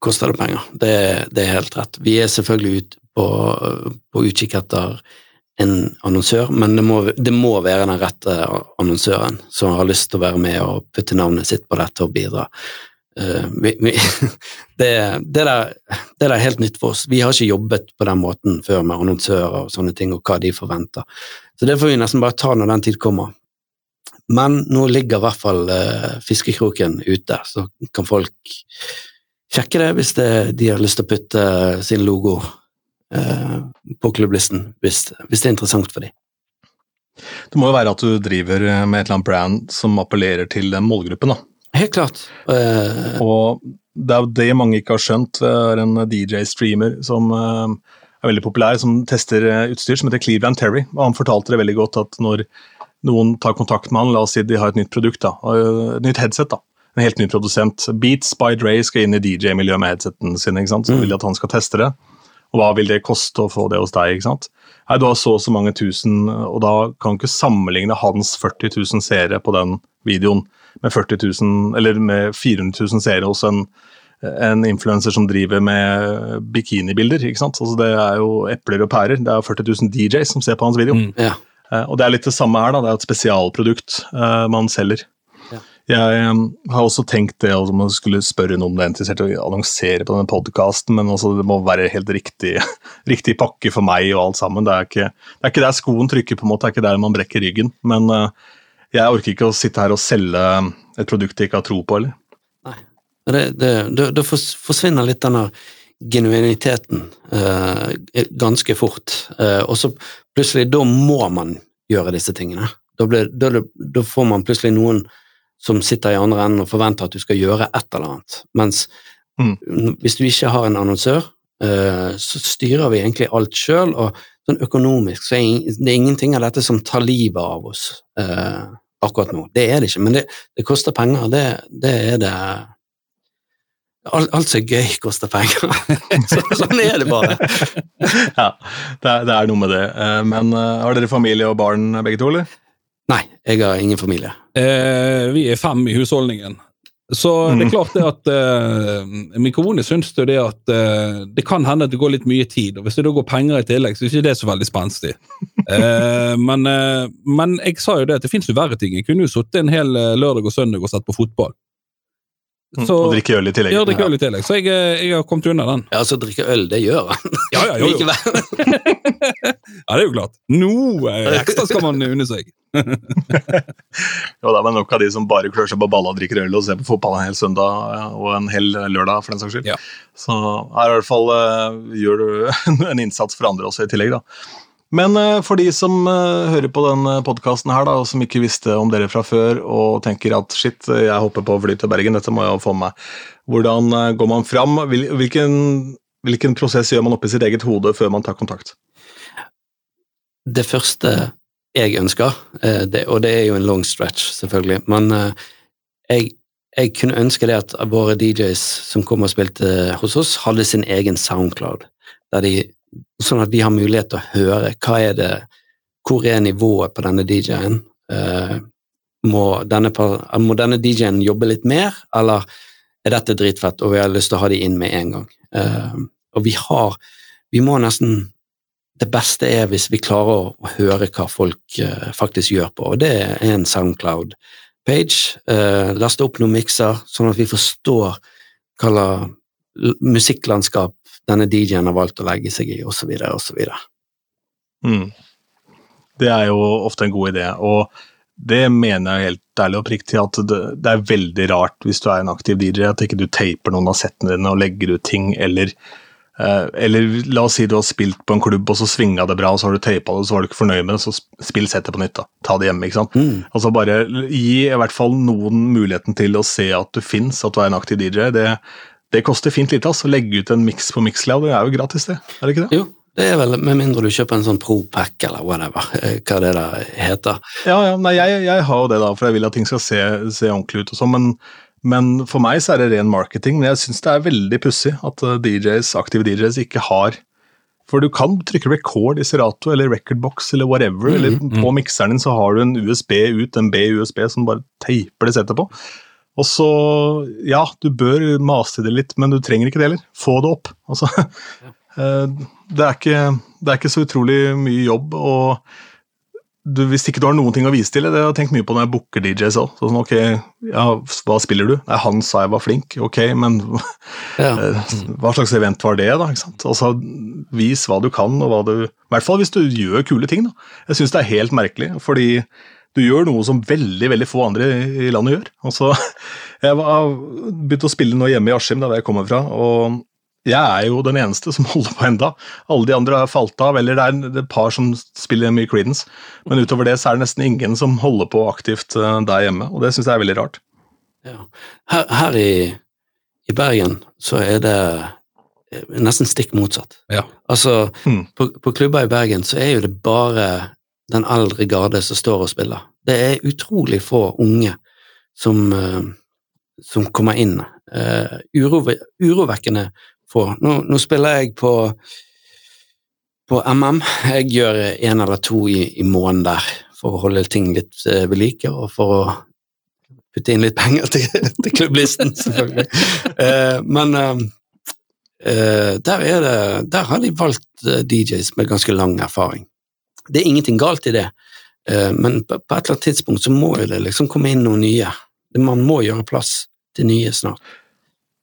Speaker 3: koster det penger, det, det er helt rett. Vi er selvfølgelig ute på, på utkikk etter en annonsør, men det må, det må være den rette annonsøren som har lyst til å være med og putte navnet sitt på dette og bidra. Uh, vi, vi, det, det, der, det der er helt nytt for oss. Vi har ikke jobbet på den måten før med annonsører og sånne ting, og hva de forventer. Så det får vi nesten bare ta når den tid kommer. Men nå ligger i hvert fall uh, fiskekroken ute, så kan folk sjekke det hvis det, de har lyst til å putte sin logo på klubblisten, hvis, hvis det er interessant for dem.
Speaker 2: Det må jo være at du driver med et eller annet brand som appellerer til den målgruppen. da.
Speaker 3: Helt klart. Uh,
Speaker 2: Og det er jo det mange ikke har skjønt. Det er en DJ-streamer som uh, er veldig populær, som tester eh, utstyr, som heter Cleveland Terry. Og han fortalte det veldig godt at når noen tar kontakt med han, la oss si de har et nytt produkt, da, et nytt headset, da, en helt ny produsent. Beats by Dre skal inn i DJ-miljøet med headseten sin, ikke sant? så
Speaker 3: Mm.
Speaker 2: vil de at han skal teste det. Og hva vil det koste å få det hos deg? ikke sant? Nei, Du har så og så mange tusen, og da kan du ikke sammenligne hans 40 000 seere på den videoen med 40 000, eller med 400 000 seere hos en, en influenser som driver med bikinibilder. ikke sant? Altså Det er jo epler og pærer. Det er jo 40 000 DJs som ser på hans video.
Speaker 4: Mm.
Speaker 3: ja.
Speaker 2: Eh, Og det er litt det samme her, da. Det er et spesialprodukt uh, man selger. Jeg har også tenkt det altså, om man skulle spørre noen om det er interessert å annonsere på denne podkasten, men også, det må være helt riktig, riktig pakke for meg og alt sammen. Det er, ikke, det er ikke der skoen trykker, på en måte. Det er ikke der man brekker ryggen. Men eh, jeg orker ikke å sitte her og selge et produkt jeg ikke har tro på, eller.
Speaker 3: Det, det, forsvinner litt denne genuiniteten uh, ganske fort. uh, og så plutselig, da må man gjøre disse tingene. Da, blir, da, da får man plutselig noen som sitter i andre enden og forventer at du skal gjøre et eller annet. Mens
Speaker 2: Mm.
Speaker 3: hvis du ikke har en annonsør, eh, så styrer vi egentlig alt sjøl, og sånn økonomisk så er det ingenting av dette som tar livet av oss. Eh, akkurat nå. Det er det ikke, men det, det koster penger. Det, det er det Alt, alt som er gøy, koster penger. så, sånn er det bare.
Speaker 2: Ja, det er, det er noe med det. Eh, Men har dere familie og barn begge to, eller?
Speaker 3: Nei, jeg har ingen familie.
Speaker 4: Eh, vi er fem i husholdningen. Så det er klart det at eh, min kone syns jo det at eh, det kan hende at det går litt mye tid, og hvis det da går penger i tillegg, så er ikke det så veldig spenstig. Eh, men, eh, men jeg sa jo det at det fins jo verre ting. Jeg kunne jo sittet en hel eh, lørdag og søndag og sett på fotball. Så,
Speaker 2: Og drikke øl i tillegg.
Speaker 4: ja, drikke øl i tillegg. Så jeg, eh, jeg har kommet unna den.
Speaker 3: Ja, så drikke øl, det gjør han.
Speaker 4: Ja, ja, jo, jo. Ja, det er jo klart. Noe ekstra skal man unne seg.
Speaker 2: Jo, det er nok av de som bare klør seg på balla og drikker øl og ser på fotball en hel søndag og en hel lørdag, for den saks skyld.
Speaker 4: Ja.
Speaker 2: Så her i hvert fall eh, gjør du en innsats for andre også i tillegg, da. Men eh, for de som eh, hører på denne podkasten her, og som ikke visste om dere fra før, og tenker at shit, jeg hopper på fly til Bergen, dette må jeg få med meg. Hvordan eh, går man fram? Hvilken, hvilken prosess gjør man oppi sitt eget hode før man tar kontakt?
Speaker 3: Det første jeg ønsker, eh, og det er jo en long stretch, selvfølgelig, men eh, jeg, jeg kunne ønske det at våre DJs som kom og spilte hos oss, hadde sin egen Soundcloud, der de, sånn at vi har mulighet til å høre hva er det, hvor er nivået på denne DJ-en. Uh, må denne, denne DJ-en jobbe litt mer, eller er dette dritfett, og vi har lyst til å ha de inn med en gang. Uh, og vi har Vi må nesten det beste er hvis vi klarer å, høre hva folk uh, faktisk gjør på, og det er en Soundcloud-page. Uh, laste opp noen mikser, sånn at vi forstår hva slags musikklandskap denne DJ-en har valgt å legge seg i, osv., osv.
Speaker 2: Mm. Det er jo ofte en god idé, og det mener jeg helt ærlig og priktig at det, det er veldig rart hvis du er en aktiv DJ, at ikke du taper noen av settene dine og legger ut ting, eller eh, eller la oss si du har spilt på en klubb, og så svinga det bra, og så har du tapa det, og så var du ikke fornøyd med det, så spill settet på nytt. da. Ta det hjemme. ikke sant?
Speaker 3: Mm.
Speaker 2: Altså bare gi i hvert fall noen muligheten til å se at du fins, at du er en aktiv DJ. Det, det koster fint lite. altså. Legge ut en miks på Mixcloud, det er jo gratis, det. Er det ikke det?
Speaker 3: Jo, det er vel med mindre du kjøper en sånn pro-pack eller whatever, eh, hva det der heter.
Speaker 2: Ja, ja, nei, jeg, jeg har jo det, da, for jeg vil at ting skal se, se ordentlig ut. og sånn, men, men for meg så er det ren marketing. Men jeg syns det er veldig pussig at eh, DJs, aktive DJs ikke har For du kan trykke record i Serato eller recordbox eller whatever, eller på mikseren din så har du en USB ut, en B-USB som bare teiper det settet på. Og så, ja, du bør mase det litt, men du trenger ikke det heller. Få det opp. Altså, ja. det, er ikke, det er ikke så utrolig mye jobb. og du, hvis ikke du har noen ting å vise til, det har jeg tenkt mye på når jeg booker DJs òg. Sånn, ok, ja, hva spiller du? Nei, han sa jeg var flink, ok, men
Speaker 3: Ja.
Speaker 2: eh, hva slags event var det, da? Altså, vis hva du kan, og hva du I hvert fall hvis du gjør kule ting, da. Jeg syns det er helt merkelig, fordi du gjør noe som veldig veldig få andre i landet gjør. Altså, jeg var, begynte å spille nå hjemme i Askim, der jeg kommer fra, og jeg er jo den eneste som holder på enda. Alle de andre har falt av, eller det er et par som spiller mye Creedence. Men utover det så er det nesten ingen som holder på aktivt eh, der hjemme, og det syns jeg er veldig rart.
Speaker 3: Ja. Her, her i, i Bergen så er det eh, nesten stikk motsatt.
Speaker 4: Ja.
Speaker 3: Altså,
Speaker 2: Mm.
Speaker 3: på, på klubber i Bergen så er jo det bare den eldre garde som står og spiller. Det er utrolig få unge som, eh, som kommer inn. Uh, urove, urovekkende få. Nå, nå spiller jeg på på MM. Jeg gjør en eller to i, i måneden der for å holde ting litt uh, ved like, og for å putte inn litt penger til, til klubblisten, selvfølgelig. Eh, men eh, der, er det, der har de valgt DJs med ganske lang erfaring. Det er ingenting galt i det, eh, men på, et eller annet tidspunkt så må jo det liksom komme inn noen nye. Man må gjøre plass til nye snart.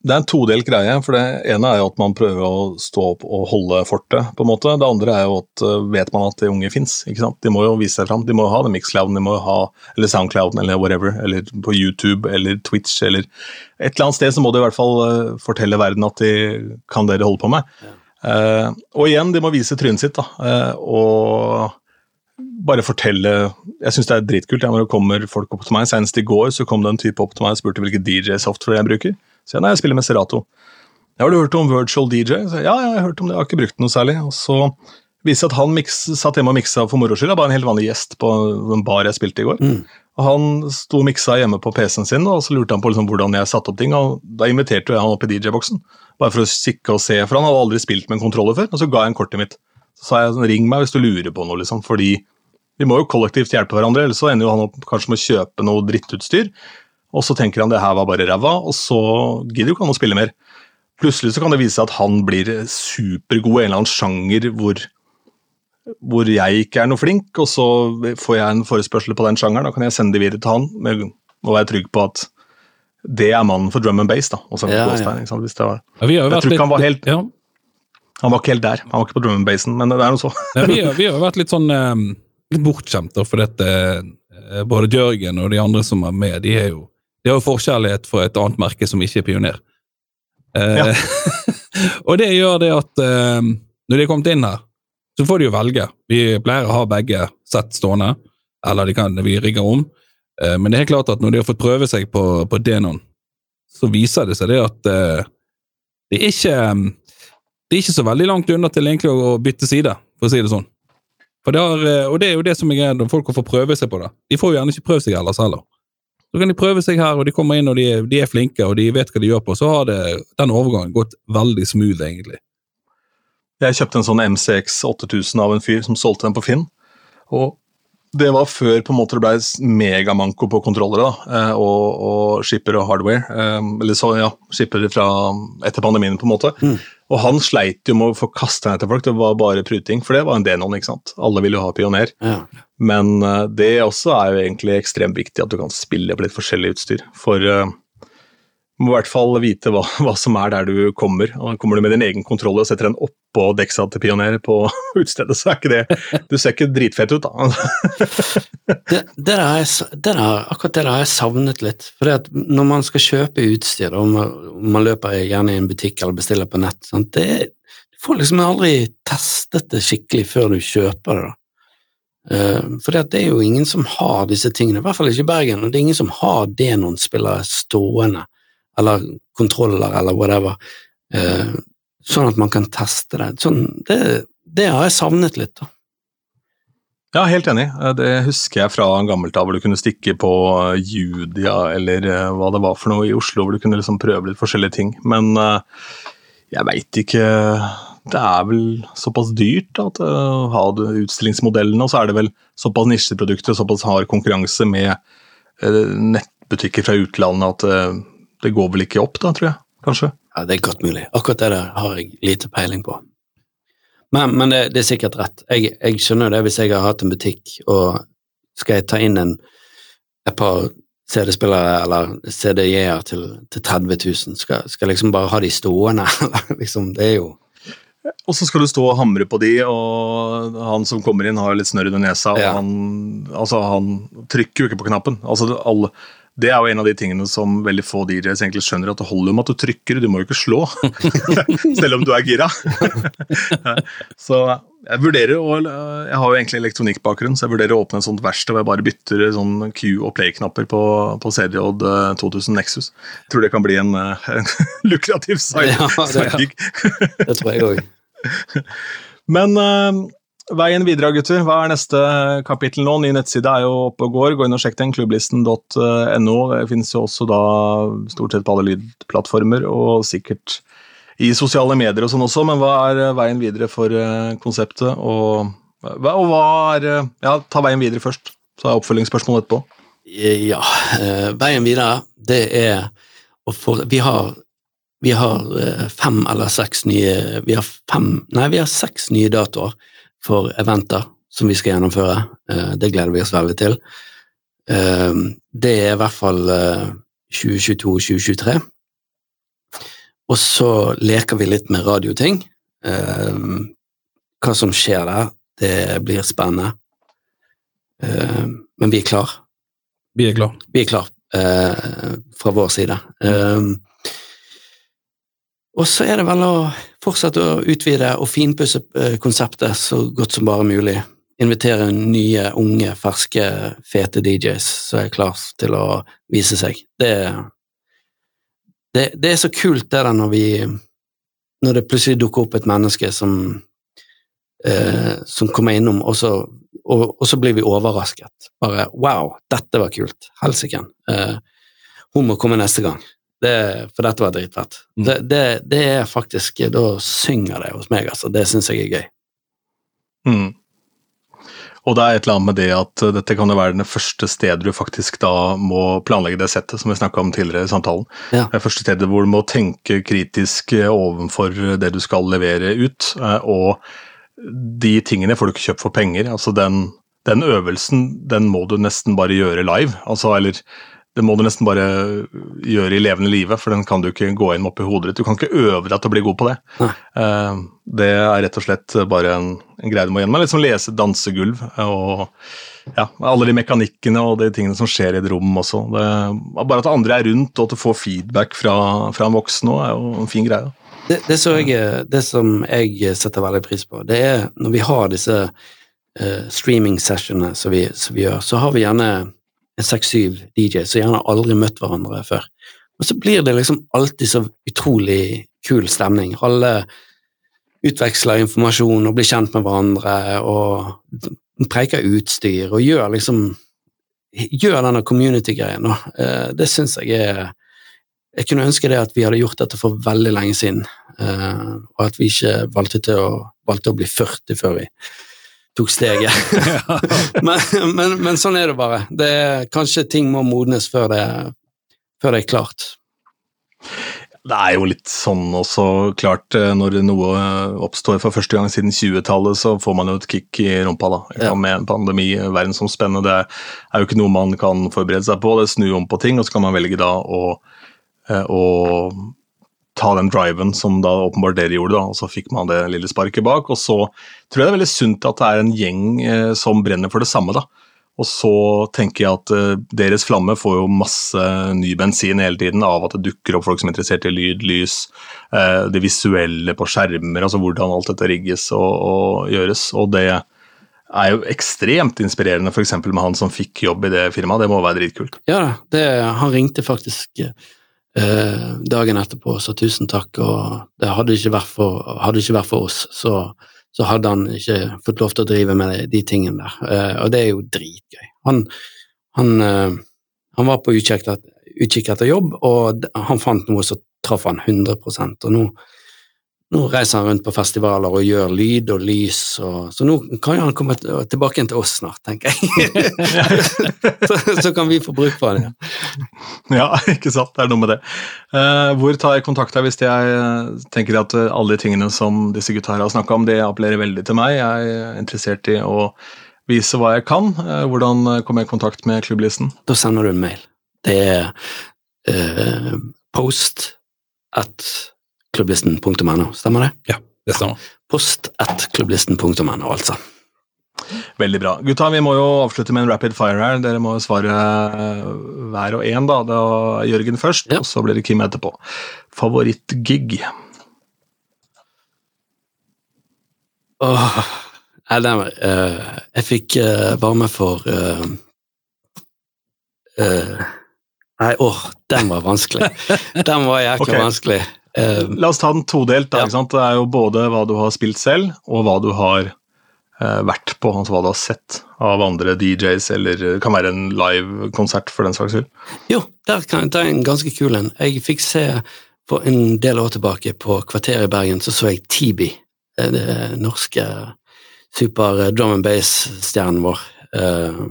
Speaker 2: Det er en todelt greie. for Det ene er jo at man prøver å stå opp og holde fortet. på en måte. Det andre er jo at uh, vet man at de unge fins. De må jo vise seg fram. De må jo ha den mixclouden, de må jo ha, eller soundclouden eller whatever. Eller på YouTube eller Twitch eller et eller annet sted så må de i hvert fall uh, fortelle verden at de kan det de holder på med. Uh, og igjen, de må vise trynet sitt. da, uh, og bare fortelle Jeg syns det er dritkult ja, når det kommer folk opp til meg. Senest i går så kom det en type opp til meg og spurte hvilken DJ-software jeg bruker. Så jeg, nei, jeg spiller med Serato. Ja, har du hørt om Virtual DJ? Så ja, jeg har hørt om det, jeg har ikke brukt noe særlig. Og så viste det at han mix, satt hjemme og miksa for moro skyld. Bare en helt vanlig gjest på en bar jeg spilte i går.
Speaker 3: Mm.
Speaker 2: Han sto og miksa hjemme på PC-en sin, og så lurte han på liksom hvordan jeg satte opp ting. og Da inviterte jeg han opp i DJ-boksen, bare for å kikke og se, for han hadde aldri spilt med en kontroller før. Og så ga jeg en kortet mitt. Så sa jeg ring meg hvis du lurer på noe, liksom, fordi vi må jo kollektivt hjelpe hverandre, ellers så ender jo han opp kanskje med å kjøpe noe drittutstyr. Og så tenker han det her var bare ræva, og så gidder jo ikke han å spille mer. Plutselig så kan det vise seg at han blir supergod i en eller annen sjanger hvor hvor jeg ikke er noe flink, og så får jeg en forespørsel på den sjangeren, da kan jeg sende det videre til han med å være trygg på at det er mannen for drum and bass. da, og
Speaker 3: Ja,
Speaker 2: ja,
Speaker 3: ja.
Speaker 2: Hvis det var.
Speaker 4: Ja, vi har
Speaker 2: Jeg tror ikke han var helt-
Speaker 4: ja.
Speaker 2: Han var ikke helt der, han var ikke på drum and bassen, men det er noe så.
Speaker 4: Vi, har- vi har vært litt sånn eh, litt bortskjemt, for dette, eh, både Jørgen og de andre som er med, de, er jo, de har jo forkjærlighet for et annet merke som ikke er pioner. Eh,
Speaker 2: Ja.
Speaker 4: og det gjør det at når de er kommet inn her, så får de jo velge. Vi pleier å ha begge sett stående, eller de kan, vi rigger om. Eh, men det er helt klart at når de har fått prøve seg på, på Denon, så viser det seg det at eh, det er ikke det er ikke så veldig langt unna til egentlig å bytte side, for å si det sånn. Det har, eh, og det er jo det som er greia når folk får prøve seg på det. De får jo gjerne ikke prøvd seg ellers heller. Så kan de prøve seg her, og de kommer inn og de, de er flinke og de vet hva de gjør på. Så har det, den overgangen gått veldig smooth, egentlig.
Speaker 2: Jeg kjøpte en sånn MCX 8000 av en fyr som solgte den på Finn. Og det var før på en måte det ble megamanko på kontrollere da, eh, og, og skipper og hardware. eh, Eller så, ja, skipper fra etter pandemien, på en måte.
Speaker 3: Mm.
Speaker 2: Og han sleit jo med å få kasta den etter folk, det var bare pruting, for det var en Denon, ikke sant. Alle ville jo ha Pioner.
Speaker 3: Ja.
Speaker 2: Men eh, det også er jo egentlig ekstremt viktig at du kan spille på litt forskjellig utstyr. For du må i hvert fall vite hva, hva som er der du kommer. og Kommer du med din egen kontroll og setter den oppå deksa til Pioner på utstedet, så er ikke det Du ser ikke dritfett ut, da.
Speaker 3: Det, det, jeg, det der, akkurat det der har jeg savnet litt. For når man skal kjøpe utstyr, og man, man løper gjerne i en butikk eller bestiller på nett, sant? Det, du får liksom aldri testet det skikkelig før du kjøper det. da. Eh, for det er jo ingen som har disse tingene, i hvert fall ikke i Bergen, og det er ingen som har Denon-spillere stående, eller kontroller eller whatever, eh, sånn at man kan teste det. Sånn, det. Det har jeg savnet litt. da.
Speaker 2: Ja, helt enig. Eh, Det husker jeg fra en gammelt av hvor du kunne stikke på Judia eller eh, hva det var for noe i Oslo, hvor du kunne liksom prøve litt forskjellige ting. Men eh, jeg veit ikke Det er vel såpass dyrt at å ha utstillingsmodellene, og så er det vel såpass nisjeprodukter og såpass hard konkurranse med nettbutikker fra utlandet at det går vel ikke opp, da, tror jeg. Kanskje.
Speaker 3: Ja, det er godt mulig. Akkurat det der har jeg lite peiling på. Men, men det, det er sikkert rett. Jeg, jeg skjønner jo det hvis jeg har hatt en butikk, og skal jeg ta inn en, et par CD-spillere eller CD-er til, til 30 000, skal, skal jeg liksom bare ha de stående? eller liksom, det er jo
Speaker 2: Og så skal du stå og hamre på de, og han som kommer inn har litt snørr under nesa.
Speaker 3: Ja.
Speaker 2: og han, altså, han trykker jo ikke på knappen. Altså, alle, det er jo en av de tingene som veldig få DJs egentlig skjønner, at det holder med at du trykker, du må jo ikke slå. Selv om du er gira. så jeg vurderer å Jeg har jo egentlig elektronikkbakgrunn, så jeg vurderer å åpne et sånt verksted hvor jeg bare bytter sånn Q- og play-knapper på, på CDJ 2000 Nexus. Jeg tror det kan bli en, eh, en lukrativ side,
Speaker 3: Ja, det-
Speaker 2: ja.
Speaker 3: Det tror jeg òg.
Speaker 2: Men eh, veien videre, gutter. Hva er neste kapittel nå? Ny nettside er jo oppe og går. Gå inn og sjekk den. Klubblisten.no. Det finnes jo også da stort sett på alle lydplattformer, og sikkert i sosiale medier og sånn også. Men hva er eh, veien videre for eh, konseptet? Og, og hva er eh, Ja, ta veien videre først. Så er oppfølgingsspørsmålet oppfølgingsspørsmål etterpå.
Speaker 3: Ja, veien videre, det er få Vi har, vi har fem eller seks nye Vi har fem Nei, vi har seks nye datoer for eventer som vi skal gjennomføre. Eh, det gleder vi oss veldig til. Eh, det er i hvert fall eh, 2022-2023. Og så leker vi litt med radioting. Eh, hva som skjer der, det blir spennende. Eh, men vi er klar.
Speaker 4: Vi er klar.
Speaker 3: Vi er klar eh, fra vår side. Um, og så er det vel å fortsette å utvide og finpusse eh, konseptet så godt som bare mulig. Invitere nye, unge, ferske, fete DJs som er klar til å vise seg. Det, det, det er så kult det der når vi Når det plutselig dukker opp et menneske som eh, som kommer innom, og så og, og så blir vi overrasket. Bare wow, dette var kult. Helsiken. Eh, hun må komme neste gang. Det, for dette var dritfett.
Speaker 4: Mm.
Speaker 3: Det, det, det er faktisk Da synger det hos meg, altså. Det syns jeg er gøy.
Speaker 2: Mm. Og det er et eller annet med det at dette kan jo være det første stedet du faktisk da må planlegge det settet, som vi snakka om tidligere i samtalen.
Speaker 3: Ja.
Speaker 2: Det er første stedet hvor du må tenke kritisk uh, overfor det du skal levere ut, uh, og de tingene får du ikke kjøpt for penger. Altså den, den øvelsen, den må du nesten bare gjøre live. Altså, eller det må du nesten bare gjøre i levende live, for den kan du ikke gå inn oppi hodet ditt. Du kan ikke øve deg til å bli god på det. Eh, Det er rett og slett bare en, en greie du må gjennom. Litt som lese dansegulv og ja, alle de mekanikkene og de tingene som skjer i et rom også. Det, bare at andre er rundt og at du får feedback fra, fra en voksen òg, er jo en fin greie.
Speaker 3: Det, det, jeg, det som jeg setter veldig pris på, det er når vi har disse uh, streaming-sessionene som, vi- som vi gjør, så har vi gjerne seks-syv DJ som gjerne aldri møtt hverandre før. Og så blir det liksom alltid så utrolig kul stemning. Alle utveksler informasjon og blir kjent med hverandre og preiker utstyr og gjør liksom Gjør denne community-greien. Eh, Det syns jeg er Jeg kunne ønske det at vi hadde gjort dette for veldig lenge siden, eh, og at vi ikke valgte, å, valgte å bli 40 før vi tok steget. men, men, men sånn er det bare. Det er, kanskje ting må modnes før det, før det er klart.
Speaker 2: Det er jo litt sånn også, klart, eh, når noe oppstår for første gang siden 20-tallet, så får man jo et kick i rumpa, da.
Speaker 3: Ja.
Speaker 2: Med en pandemi, verdensomspennende. Det er jo ikke noe man kan forberede seg på. Det snur om på ting, og så kan man velge da å, eh, å ta den driven som da åpenbart dere gjorde, da, og så fikk man det lille sparket bak. Og så tror jeg det er veldig sunt at det er en gjeng eh, som brenner for det samme, da. Og så tenker jeg at eh, deres flamme får jo masse ny bensin hele tiden av at det dukker opp folk som er interessert i lyd, lys, eh, det visuelle på skjermer, altså hvordan alt dette rigges og, og gjøres. Og det er jo ekstremt inspirerende, f.eks. med han som fikk jobb i det firmaet. Det må være dritkult.
Speaker 3: Ja det, han ringte faktisk eh, dagen etterpå sa tusen takk, og det hadde ikke vært for, ikke vært for oss, så, så hadde han ikke fått lov til å drive med de, de tingene der, eh, og det er jo dritgøy. Han, han, eh, han var på utkikk etter, jobb, og han fant noe som traff han 100 og nå, nå reiser han rundt på festivaler og gjør lyd og lys, og, så nå kan han komme tilbake igjen til oss snart, tenker jeg. så, så kan vi få bruk for det.
Speaker 2: Ja, ikke sant. Det er noe med det. Uh, hvor tar jeg kontakt her hvis jeg eh, tenker at eh, alle de tingene som disse gutta har snakka om, det appellerer veldig til meg. Jeg er interessert i å vise hva jeg kan. Uh, hvordan kommer jeg i kontakt med klubblisten?
Speaker 3: Da sender du en mail. Det er uh, post at klubblisten.no, stemmer det?
Speaker 4: Ja, det stemmer.
Speaker 3: Post at klubblisten.no, altså.
Speaker 2: Veldig bra. Gutta, vi må jo avslutte med en rapid fire her. Dere må svare eh, hver og en, da. Det var Jørgen først,
Speaker 3: Ja.
Speaker 2: og så blir det Kim etterpå. Favorittgig?
Speaker 3: Åh, nei, den, eh, jeg fikk uh, varme for uh, uh, Nei, åh, den var vanskelig. Den var jækla
Speaker 2: Ok.
Speaker 3: vanskelig. Eh,
Speaker 2: La oss ta den todelt.
Speaker 3: Ja.
Speaker 2: Det er jo både hva du har spilt selv, og hva du har eh, vært på, altså hva du har sett av andre DJs, eller det kan være en live-konsert for den saks skyld.
Speaker 3: Jo, der kan jeg ta en ganske kul en. Jeg fikk se for en del år tilbake på Kvarteret i Bergen, så så jeg Tibi, eh, det norske super drum and bass-stjernen vår. Eh,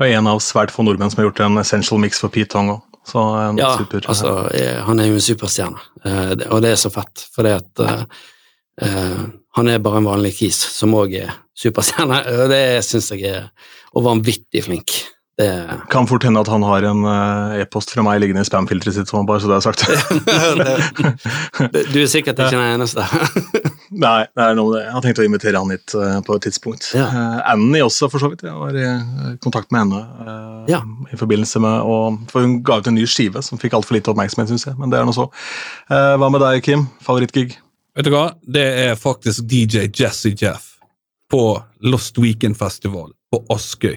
Speaker 2: Og en av svært få nordmenn som har gjort en essential mix for Pete Tong òg. Så en
Speaker 3: ja,
Speaker 2: super
Speaker 3: altså, eh, han er jo en superstjerne, eh, det- og det er så fett, fordi at eh, eh, han er bare en vanlig kis som òg er superstjerne, og det syns jeg er Og vanvittig flink. Det
Speaker 2: Kan fort hende at han har en eh, e-post fra meg liggende i spamfilteret sitt, som bare så det er sagt.
Speaker 3: Du er sikkert ikke den eneste.
Speaker 2: Nei, det er noe, det. jeg har tenkt å invitere han hit eh, på et tidspunkt.
Speaker 3: Ja.
Speaker 2: Eh, Annie også, for så vidt. Jeg var i kontakt med henne
Speaker 3: Ja.
Speaker 2: i forbindelse med å For hun ga ut en ny skive som fikk altfor lite oppmerksomhet, syns jeg. Men det er nå så. Eh, hva med deg, Kim? Favorittgig?
Speaker 4: Vet du hva? Det er faktisk DJ Jesse Jeff på Lost Weekend Festival på Askøy.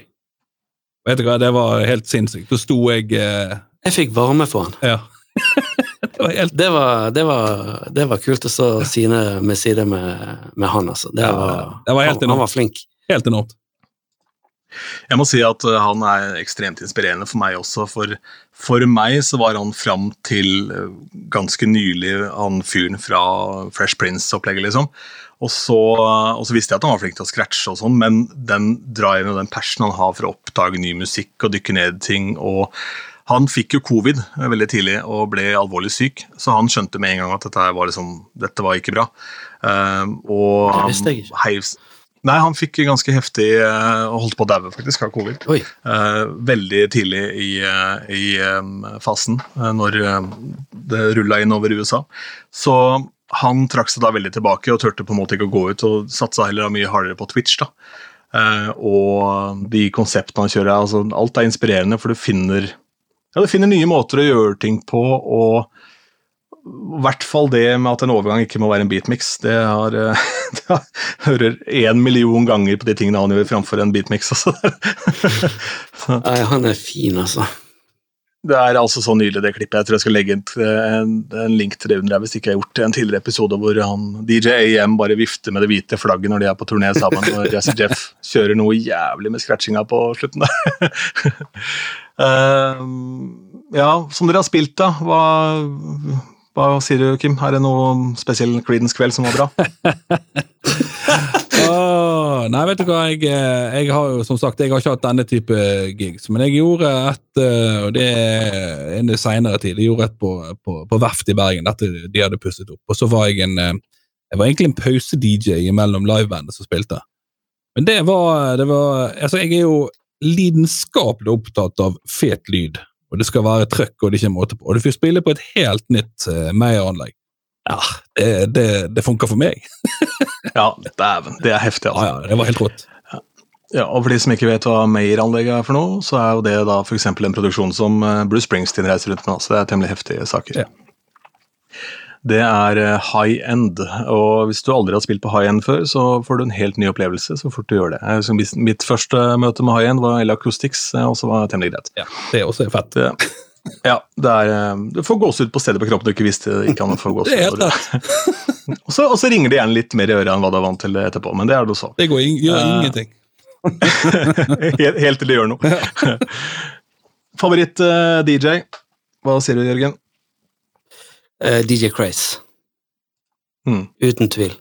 Speaker 4: Vet du hva, det var helt sinnssykt. Da sto jeg eh,
Speaker 3: Jeg fikk varme for han.
Speaker 4: Ja. det var helt
Speaker 3: Det var, det var, det var kult å stå side med side med, med han, altså. Det
Speaker 4: Ja,
Speaker 3: var,
Speaker 4: det var helt
Speaker 3: han, han var flink.
Speaker 4: helt enormt.
Speaker 2: Jeg må si at uh, han er ekstremt inspirerende for meg også. For, for meg så var han fram til uh, ganske nylig han fyren fra Fresh Prince-opplegget, liksom. Og så, og så, visste jeg at han var flink til å scratche, og sånn, men den driven og den passionen han har for å oppdage ny musikk og dykke ned ting og han fikk jo covid veldig tidlig og ble alvorlig syk, så han skjønte med en gang at dette var, liksom, dette var ikke bra. Uh, og
Speaker 3: ikke.
Speaker 2: heiv, Nei, han fikk ganske heftig uh, holdt på å daue faktisk av covid. Uh, veldig tidlig i, uh, i um, fasen, uh, når um, det rulla inn over USA. Så han trakk seg da veldig tilbake og turte på en måte ikke å gå ut, og satsa heller mye hardere på Twitch. da. Uh, og de konseptene han kjører, altså, alt er inspirerende, for du finner, ja, du finner nye måter å gjøre ting på, og i hvert fall det med at en overgang ikke må være en beatmix. Det har uh, Jeg hører én million ganger på de tingene han gjør framfor en beatmix. Altså.
Speaker 3: Nei, han er fin, altså.
Speaker 2: Det er altså så nydelig, det klippet. Jeg tror jeg skal legge en, en, en link til det under hvis ikke jeg har gjort det. En tidligere episode hvor han, DJ AM bare vifter med det hvite flagget når de er på turné sammen, og Jazzy Jeff kjører noe jævlig med scratchinga på slutten der. uh, ja, som dere har spilt, da. Hva, hva sier du, Kim? Er det noe spesiell Creedence-kveld som var bra?
Speaker 4: Nei, vet du hva, jeg, eh, jeg har jo som sagt jeg har ikke hatt denne type gigs, men jeg gjorde et eh, og det er en senere tid, jeg gjorde et på, på, på Verft i Bergen, dette de hadde pusset opp, og så var jeg en eh, jeg var egentlig en pause-DJ mellom livebandet som spilte. Men det var, det var altså Jeg er jo lidenskapelig opptatt av fet lyd, og det skal være trøkk, og det er ikke måte på. Og du får spille på et helt nytt uh, Meyer-anlegg. Ja, det, det, det funka for meg.
Speaker 2: Ja, dæven. Det er heftig,
Speaker 4: Ja,
Speaker 2: altså.
Speaker 4: ja, det var helt rått.
Speaker 2: Ja, og For de som ikke vet hva Meyer-anlegget er for noe, så er jo det da f.eks. en produksjon som eh, Bruce Springsteen reiser rundt med. Så det er temmelig heftige saker.
Speaker 4: Ja.
Speaker 2: Det er eh, high end, og hvis du aldri har spilt på high end før, så får du en helt ny opplevelse så fort du gjør det. Mis- Mitt første møte med high end var Ella Acoustics, eh, og så var det temmelig greit.
Speaker 4: Ja, det er også fett.
Speaker 2: Ja, det er, eh, du får gåsehud på stedet på kroppen du ikke visste ikke han får gåsehud. Og så og så ringer det gjerne litt mer i øret enn hva du er vant til etterpå, men det er det også.
Speaker 4: Det går, in gjør
Speaker 2: uh,
Speaker 4: ingenting.
Speaker 2: helt, helt til det gjør noe. Favoritt-DJ? Hva sier du, Jørgen?
Speaker 3: Uh, DJ Craze.
Speaker 2: Mm.
Speaker 3: Uten tvil.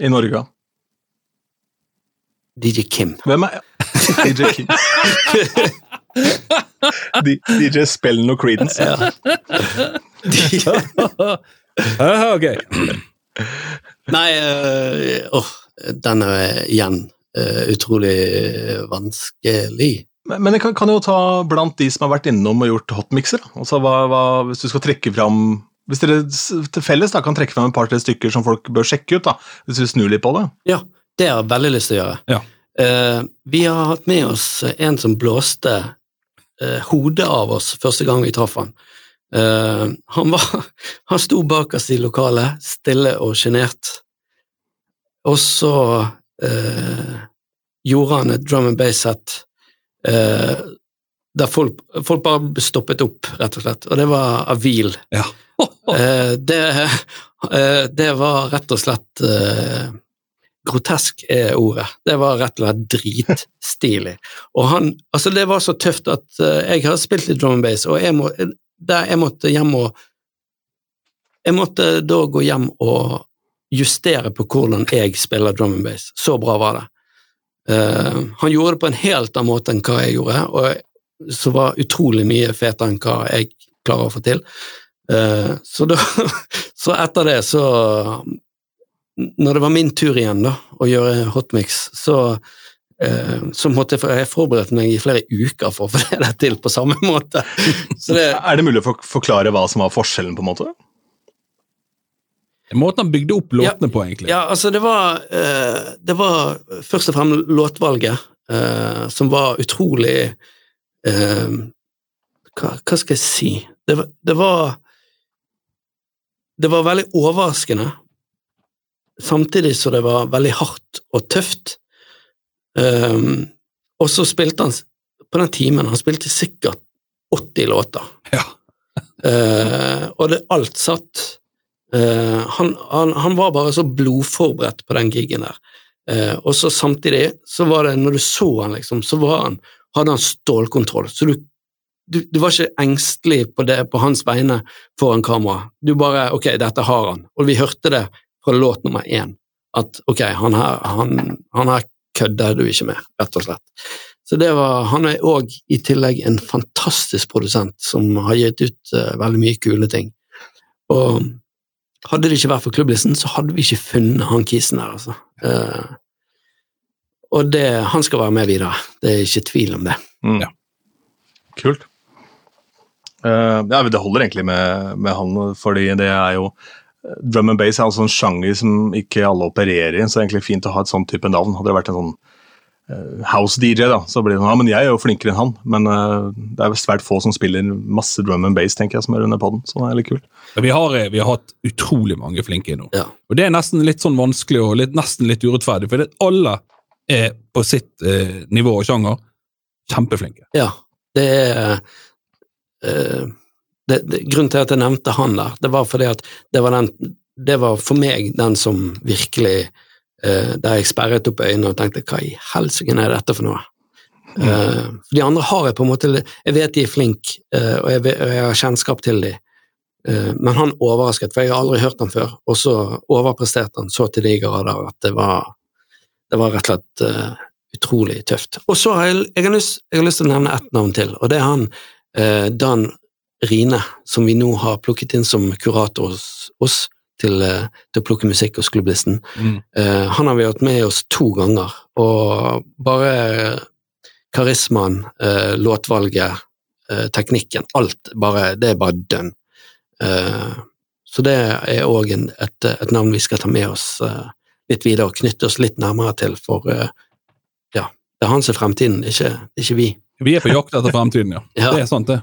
Speaker 2: I Norge?
Speaker 3: DJ Kim.
Speaker 2: Hvem er DJ Kim? DJ Spellen og Creedence.
Speaker 3: Ja.
Speaker 4: Ok.
Speaker 3: Nei, øh, åh, den er igjen øh, utrolig vanskelig.
Speaker 2: Men, men jeg kan, kan jo ta blant de som har vært innom og gjort hotmixer. Altså, hva, hva, hvis du skal trekke fram Hvis dere til felles da, kan trekke fram et par-tre stykker som folk bør sjekke ut, da, hvis vi snur litt på det.
Speaker 3: Ja, det har jeg veldig lyst til å gjøre.
Speaker 4: Ja.
Speaker 3: Uh, vi har hatt med oss en som blåste eh, hodet av oss første gang vi traff han. Eh, han, var, han sto bakerst i lokalet, stille og sjenert, og så eh, gjorde han et drum and bass-sett eh, der folk, folk bare stoppet opp, rett og slett, og det var Avil.
Speaker 4: Ja.
Speaker 3: Eh, det, eh, det var rett og slett Grotesk er ordet. Det var rett og slett dritstilig. Og han, altså det var så tøft at eh, jeg har spilt litt drum and bass, og jeg, må, der jeg måtte hjem og Jeg måtte da gå hjem og justere på hvordan jeg spiller drum and bass. Så bra var det. Uh, han gjorde det på en helt annen måte enn hva jeg gjorde, og som var utrolig mye fetere enn hva jeg klarer å få til. Uh, så, da, så etter det, så Når det var min tur igjen da, å gjøre hotmix, så, eh, så måtte jeg, jeg forberede meg i flere uker for å få det til på samme måte. Så det,
Speaker 2: Er det mulig å forklare hva som var forskjellen, på en måte?
Speaker 4: Måten han bygde opp låtene på, egentlig.
Speaker 3: Ja, altså det var, eh, det var først og fremst låtvalget eh, som var utrolig eh, hva, hva skal jeg si? Det, det var Det var veldig overraskende, samtidig som det var veldig hardt og tøft. Um, og så spilte han på den timen Han spilte sikkert 80 låter.
Speaker 4: Ja.
Speaker 3: uh, og det alt satt. Uh, han, han, han var bare så blodforberedt på den gigen der. Uh, og så samtidig så var det, når du så han liksom, så var han, hadde han stålkontroll. Så du, du, du var ikke engstelig på, det, på hans vegne foran kamera. Du bare Ok, dette har han. Og vi hørte det fra låt nummer én, at ok, han her, han, han her kødder du ikke med, rett og slett. Så det var, Han er òg i tillegg en fantastisk produsent som har gitt ut uh, veldig mye kule ting. Og hadde det ikke vært for klubblisten, så hadde vi ikke funnet han kisen der, altså. Uh, og det, han skal være med videre, det er ikke tvil om det.
Speaker 2: Mm.
Speaker 4: Ja.
Speaker 2: Kult. Uh, ja, Det holder egentlig med, med han, fordi det er jo Drum and bass er altså en sjanger som ikke alle opererer i, så det er egentlig fint å ha et sånn type navn. Hadde det vært en sånn uh, house-DJ, da, så blir det sånn Ja, men jeg er jo flinkere enn han. Men uh, det er svært få som spiller masse drum and bass, tenker jeg, som er under poden. Så det er litt kult.
Speaker 4: Vi har, vi har hatt utrolig mange flinke nå.
Speaker 3: Ja.
Speaker 4: Og det er nesten litt sånn vanskelig og litt, nesten litt urettferdig, for det, alle er på sitt eh, nivå og sjanger kjempeflinke.
Speaker 3: Ja, det er eh, det, det, Grunnen til at jeg nevnte han der, det var fordi at det var, den, det var for meg den som virkelig eh, Der jeg sperret opp øynene og tenkte hva i helsike er dette for noe? Eh, de andre har jeg på en måte Jeg vet de er flinke, eh, og, jeg og jeg har kjennskap til dem. Eh, men han overrasket, for jeg har aldri hørt han før, og så overpresterte han så til de grader at det var, det var rett og slett eh, utrolig tøft. Og så har jeg, jeg, har lyst, jeg har lyst til å nevne ett navn til, og det er han eh, Dan Rine, som vi nå har plukket inn som kurator hos oss til, eh, til å plukke musikk hos klubblisten.
Speaker 4: Mm.
Speaker 3: Eh, han har vi hatt med oss to ganger, og bare karismaen, eh, låtvalget, eh, teknikken, alt bare, det er bare dønn. Eh, så det er òg et, et navn vi skal ta med oss litt videre og knytte oss litt nærmere til, for ja, det er han som er fremtiden, ikke, ikke vi.
Speaker 4: Vi er på jakt etter fremtiden, ja.
Speaker 3: Ja.
Speaker 4: Det er sant, det.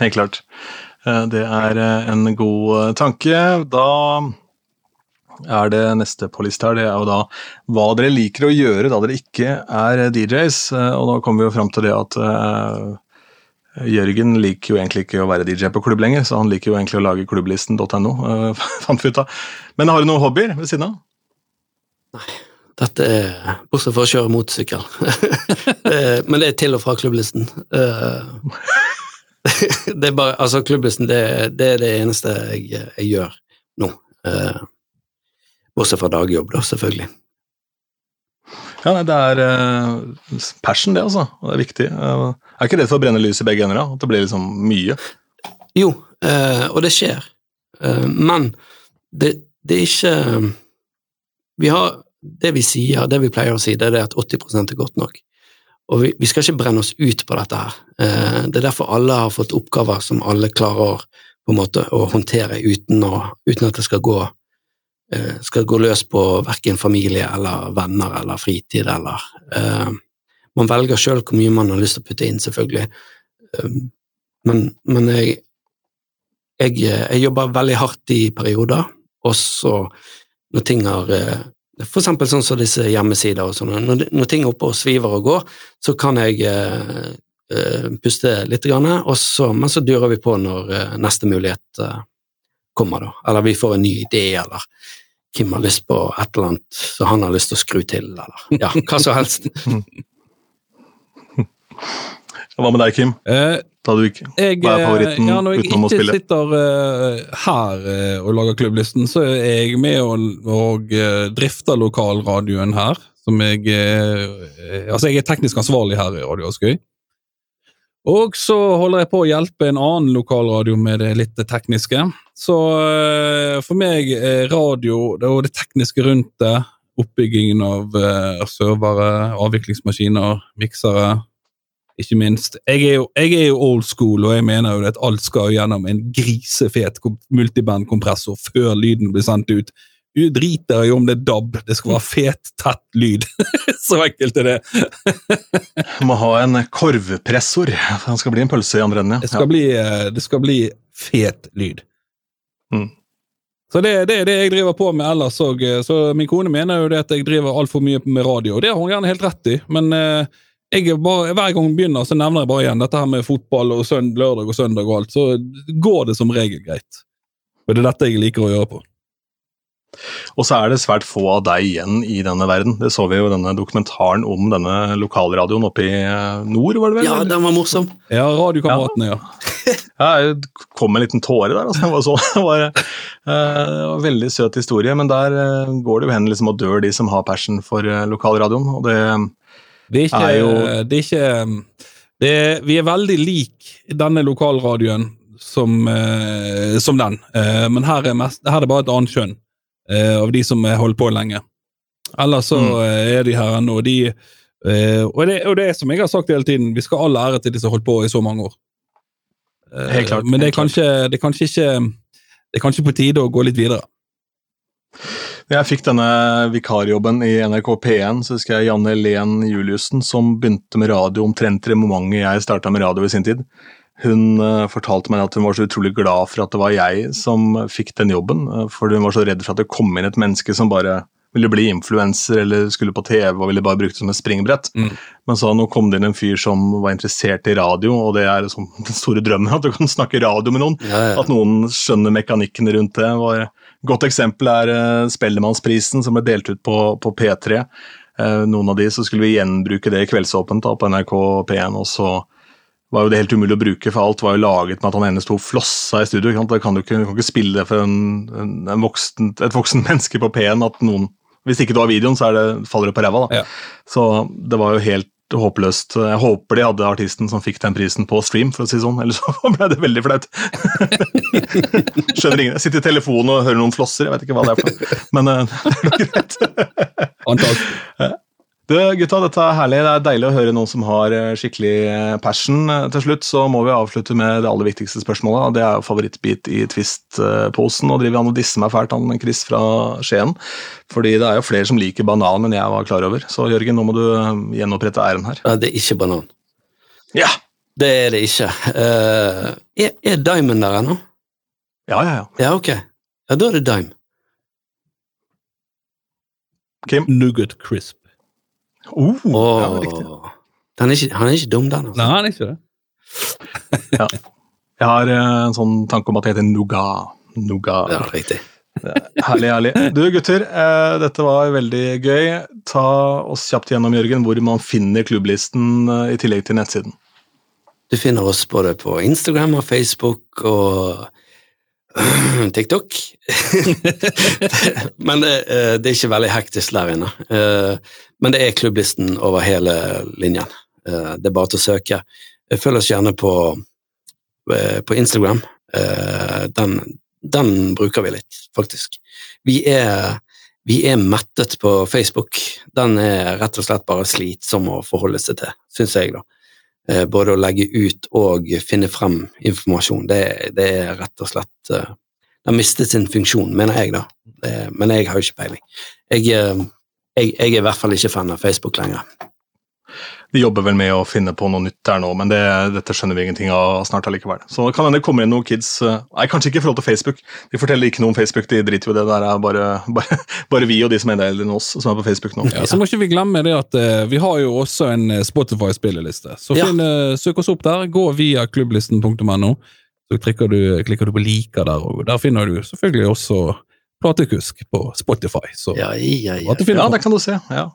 Speaker 2: Helt klart. Eh, Det er eh, en god eh, tanke. Da er det neste på lista her, det er jo da hva dere liker å gjøre da dere ikke er DJs. Og da kommer vi jo fram til det at Jørgen liker jo egentlig ikke å være DJ på klubb lenger, så han liker jo egentlig å lage klubblisten.no, fant vi ut av. Men har du noen hobbyer ved siden av? Nei.
Speaker 3: Dette er bortsett fra å kjøre motorsykkel. Men det er til og fra klubblisten. Det er bare, altså klubblisten, det, det er det eneste jeg, jeg gjør nå. Eh, Bortsett fra dagjobb, da, selvfølgelig.
Speaker 2: Ja, nei, Det er eh, passion, det, altså. Det er viktig. Eh, er ikke redd for å brenne lys i begge ender, da? At det blir liksom mye?
Speaker 3: Jo, eh, og det skjer. Eh, men det, det er ikke Vi har det vi sier, det vi pleier å si, det er at 80% er godt nok. Og vi, vi skal ikke brenne oss ut på dette her. Eh, det er derfor alle har fått oppgaver som alle klarer på en måte å håndtere uten, å, uten at det skal gå, eh, skal gå løs på verken familie eller venner eller fritid eller eh, Man velger sjøl hvor mye man har lyst til å putte inn, selvfølgelig. Eh, men, men jeg, jeg, jeg jobber veldig hardt i perioder, og så når ting har eh, For eksempel sånn som disse hjemmesider og sånn. Når, når ting er oppe og sviver og går, så kan jeg eh, eh, puste litt, grann, og så, men så durer vi på når eh, neste mulighet eh, kommer, da. Eller vi får en ny idé, eller Kim har lyst på et eller annet så han har lyst til å skru til, eller ja, hva som helst.
Speaker 2: Hva med deg, Kim?
Speaker 4: Eh,
Speaker 2: Da du ikke
Speaker 4: jeg,
Speaker 2: Hva er favoritten
Speaker 4: ja, når jeg ikke sitter uh, her uh, og lager klubblisten, så er jeg med og, og uh, drifter lokalradioen her. Som jeg eh, Altså, jeg er teknisk ansvarlig her i Radio Askøy. Og så holder jeg på å hjelpe en annen lokalradio med det litt tekniske. Så eh, for meg er radio det og det tekniske rundt det, oppbyggingen av eh, servere, avviklingsmaskiner, miksere, ikke minst. Jeg er, jo, jeg er jo old school, og jeg mener jo at alt skal gjennom en grisefet multiband-kompressor før lyden blir sendt ut. Du driter jo om det er DAB, det skal være fet, tett lyd. Så enkelt er det.
Speaker 2: Må ha en korvpressor. Han skal bli en pølse i andre enden.
Speaker 4: Det
Speaker 2: Ja.
Speaker 4: skal, bli, eh, det skal bli fet lyd.
Speaker 2: Mm.
Speaker 4: Så det, det er det jeg driver på med ellers òg. Så min kone mener jo det at jeg driver altfor mye med radio, og det har hun gjerne helt rett i. Men er bare, hver gang jeg begynner, så nevner jeg bare igjen dette her med fotball og sønd, lørdag og søndag og alt. Så går det som regel greit. Og det er dette jeg liker å gjøre på.
Speaker 2: Og så er det svært få av deg igjen i denne verden. Det så vi jo i denne dokumentaren om denne lokalradioen oppe i eh, nord, var det vel?
Speaker 3: Ja, den var morsom.
Speaker 4: Ja, Radiokameratene, ja.
Speaker 2: Ja, det kom en liten tåre der. Altså. Det, var så, det, var, eh, det var en veldig søt historie, men der eh, går det jo hen liksom, og dør de som har passion for eh, lokalradioen. og det
Speaker 4: Det er ikke,
Speaker 2: Nei, jo-
Speaker 4: det er ikke det er, Vi er veldig lik denne lokalradioen som, eh, som den, eh, men her er, mest, her er det bare et annet kjønn eh, av de som har holdt på lenge. Ellers så
Speaker 2: Mm.
Speaker 4: eh, er de her ennå, de eh, og, det, og det er som jeg har sagt hele tiden, vi skal all ære til de som har holdt på i så mange år. Eh,
Speaker 2: Helt klart,
Speaker 4: Men det er, kanskje, det, er kanskje ikke, det er kanskje på tide å gå litt videre.
Speaker 2: Jeg fikk denne vikarjobben i NRK P1, så husker jeg Janne Len Juliussen, som begynte med radio omtrent i momentet jeg starta med radio i sin tid. Hun eh, fortalte meg at hun var så utrolig glad for at det var jeg som fikk den jobben, eh, for hun var så redd for at det kom inn et menneske som bare ville bli influenser eller skulle på TV og ville bare bruke det som et springbrett.
Speaker 4: Mm.
Speaker 2: Men så nå kom det inn en fyr som var interessert i radio, og det er liksom den store drømmen, at du kan snakke radio med noen.
Speaker 3: Ja, ja.
Speaker 2: At noen skjønner mekanikken rundt det. var Godt eksempel er uh, Spellemannsprisen, som ble delt ut på, på P3. Eh, noen av de så skulle vi gjenbruke det i Kveldsåpent da, på NRK P1, og så var jo det helt umulig å bruke, for alt var jo laget med at han ene sto og flossa i studio. Kan du, ikke, du kan ikke spille det for en, en, en voksen, et voksen menneske på P1 at noen Hvis ikke du har videoen, så det, faller det på ræva. da.
Speaker 4: Ja.
Speaker 2: Så det var jo helt håpløst. Jeg håper de hadde artisten som fikk den prisen på stream, for å si sånn, ellers så ble det veldig flaut. Skjønner ingen. Jeg sitter i telefonen og hører noen flosser, jeg vet ikke hva det er for noe. Men eh, det er greit. Du, gutta, dette er herlig. Det er deilig å høre noen som har eh, skikkelig eh, passion. Eh, Til slutt så må vi avslutte med det aller viktigste spørsmålet. og Det er favorittbit i Twist-posen. Nå driver han og disser meg fælt, han med Chris fra Skien. Fordi det er jo flere som liker banan enn jeg var klar over. Så Jørgen, nå må du gjenopprette æren her.
Speaker 3: Ja, det er ikke banan.
Speaker 2: Ja!
Speaker 3: Det er det ikke. Uh, er, er Diamond der ennå?
Speaker 2: Ja, ja, ja.
Speaker 3: Ja, ok. Ja, da er det Dime.
Speaker 2: Kim?
Speaker 4: Nugget crisp.
Speaker 2: Oh,
Speaker 3: Åh.
Speaker 2: ja, riktig.
Speaker 3: han, er ikke, han er ikke dum, den. Altså.
Speaker 4: Nei, han er ikke det.
Speaker 2: Jeg har eh, en sånn tanke om at det heter Nougat. Nougat.
Speaker 3: Ja, riktig.
Speaker 2: Herlig, herlig. Du gutter, eh, dette var veldig gøy. Ta oss kjapt gjennom, Jørgen, hvor man finner klubblisten eh, i tillegg til nettsiden.
Speaker 3: Du finner oss både på Instagram og Facebook og TikTok. men det, eh, det er ikke veldig hektisk der inne. Eh, Men det er klubblisten over hele linjen. Eh, Det er bare til å søke. Følg oss gjerne på, på Instagram. Den, den bruker vi litt, faktisk. Vi er, vi er mettet på Facebook. Den er rett og slett bare slitsom å forholde seg til, syns jeg, da. Eh, Både å legge ut og finne frem informasjon. Det, det er rett og slett eh, Det har mistet sin funksjon, mener jeg, da. Men jeg har jo ikke peiling. Jeg, eh, jeg, jeg er i hvert fall ikke fan av Facebook lenger.
Speaker 2: De jobber vel med å finne på noe nytt der nå, men det, dette skjønner vi ingenting av snart allikevel. Så kan hende det kommer inn noen kids eh, Nei, kanskje ikke i forhold til Facebook. De forteller ikke noe om Facebook, de driter jo i det. Der er bare, bare, bare vi og de som er eldre enn oss, som er på Facebook nå.
Speaker 4: Ja, så må ikke vi glemme det at eh, vi har jo også en eh, Spotify-spilleliste. Så finn, ja. søk oss opp der. Gå via klubblisten.no. Så klikker du, klikker du på 'liker' der, og der finner du selvfølgelig også Platekusk på Spotify. Så
Speaker 3: Ja, ja, ja.
Speaker 2: Ja, det kan du se. ja.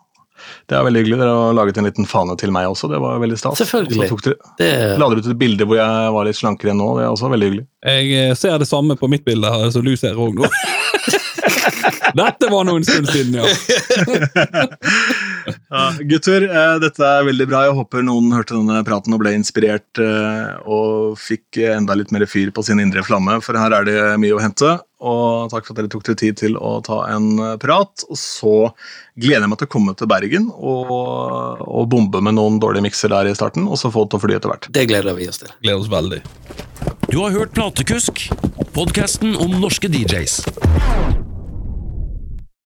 Speaker 2: Det er veldig hyggelig. Dere har laget en liten fane til meg også. Det var veldig stas.
Speaker 3: Selvfølgelig.
Speaker 2: Og Så tok dere,
Speaker 3: Det,
Speaker 2: la dere ut et bilde hvor jeg var litt slankere enn nå. Det er også veldig hyggelig.
Speaker 4: Jeg eh, ser det samme på mitt bilde her som du ser òg nå. Dette var nå en stund siden, ja.
Speaker 2: Ja, gutter, eh, dette er veldig bra. Jeg håper noen hørte denne praten og ble inspirert eh, og fikk enda litt mer fyr på sin indre flamme, for her er det mye å hente. Og takk for at dere tok dere tid til å ta en eh, prat. Og så gleder jeg meg til å komme til Bergen og, og bombe med noen dårlige mikser der i starten, og så få det til å fly etter hvert.
Speaker 3: det gleder vi oss til.
Speaker 4: Gleder oss veldig.
Speaker 1: Du har hørt Platekusk, podkasten om norske DJs.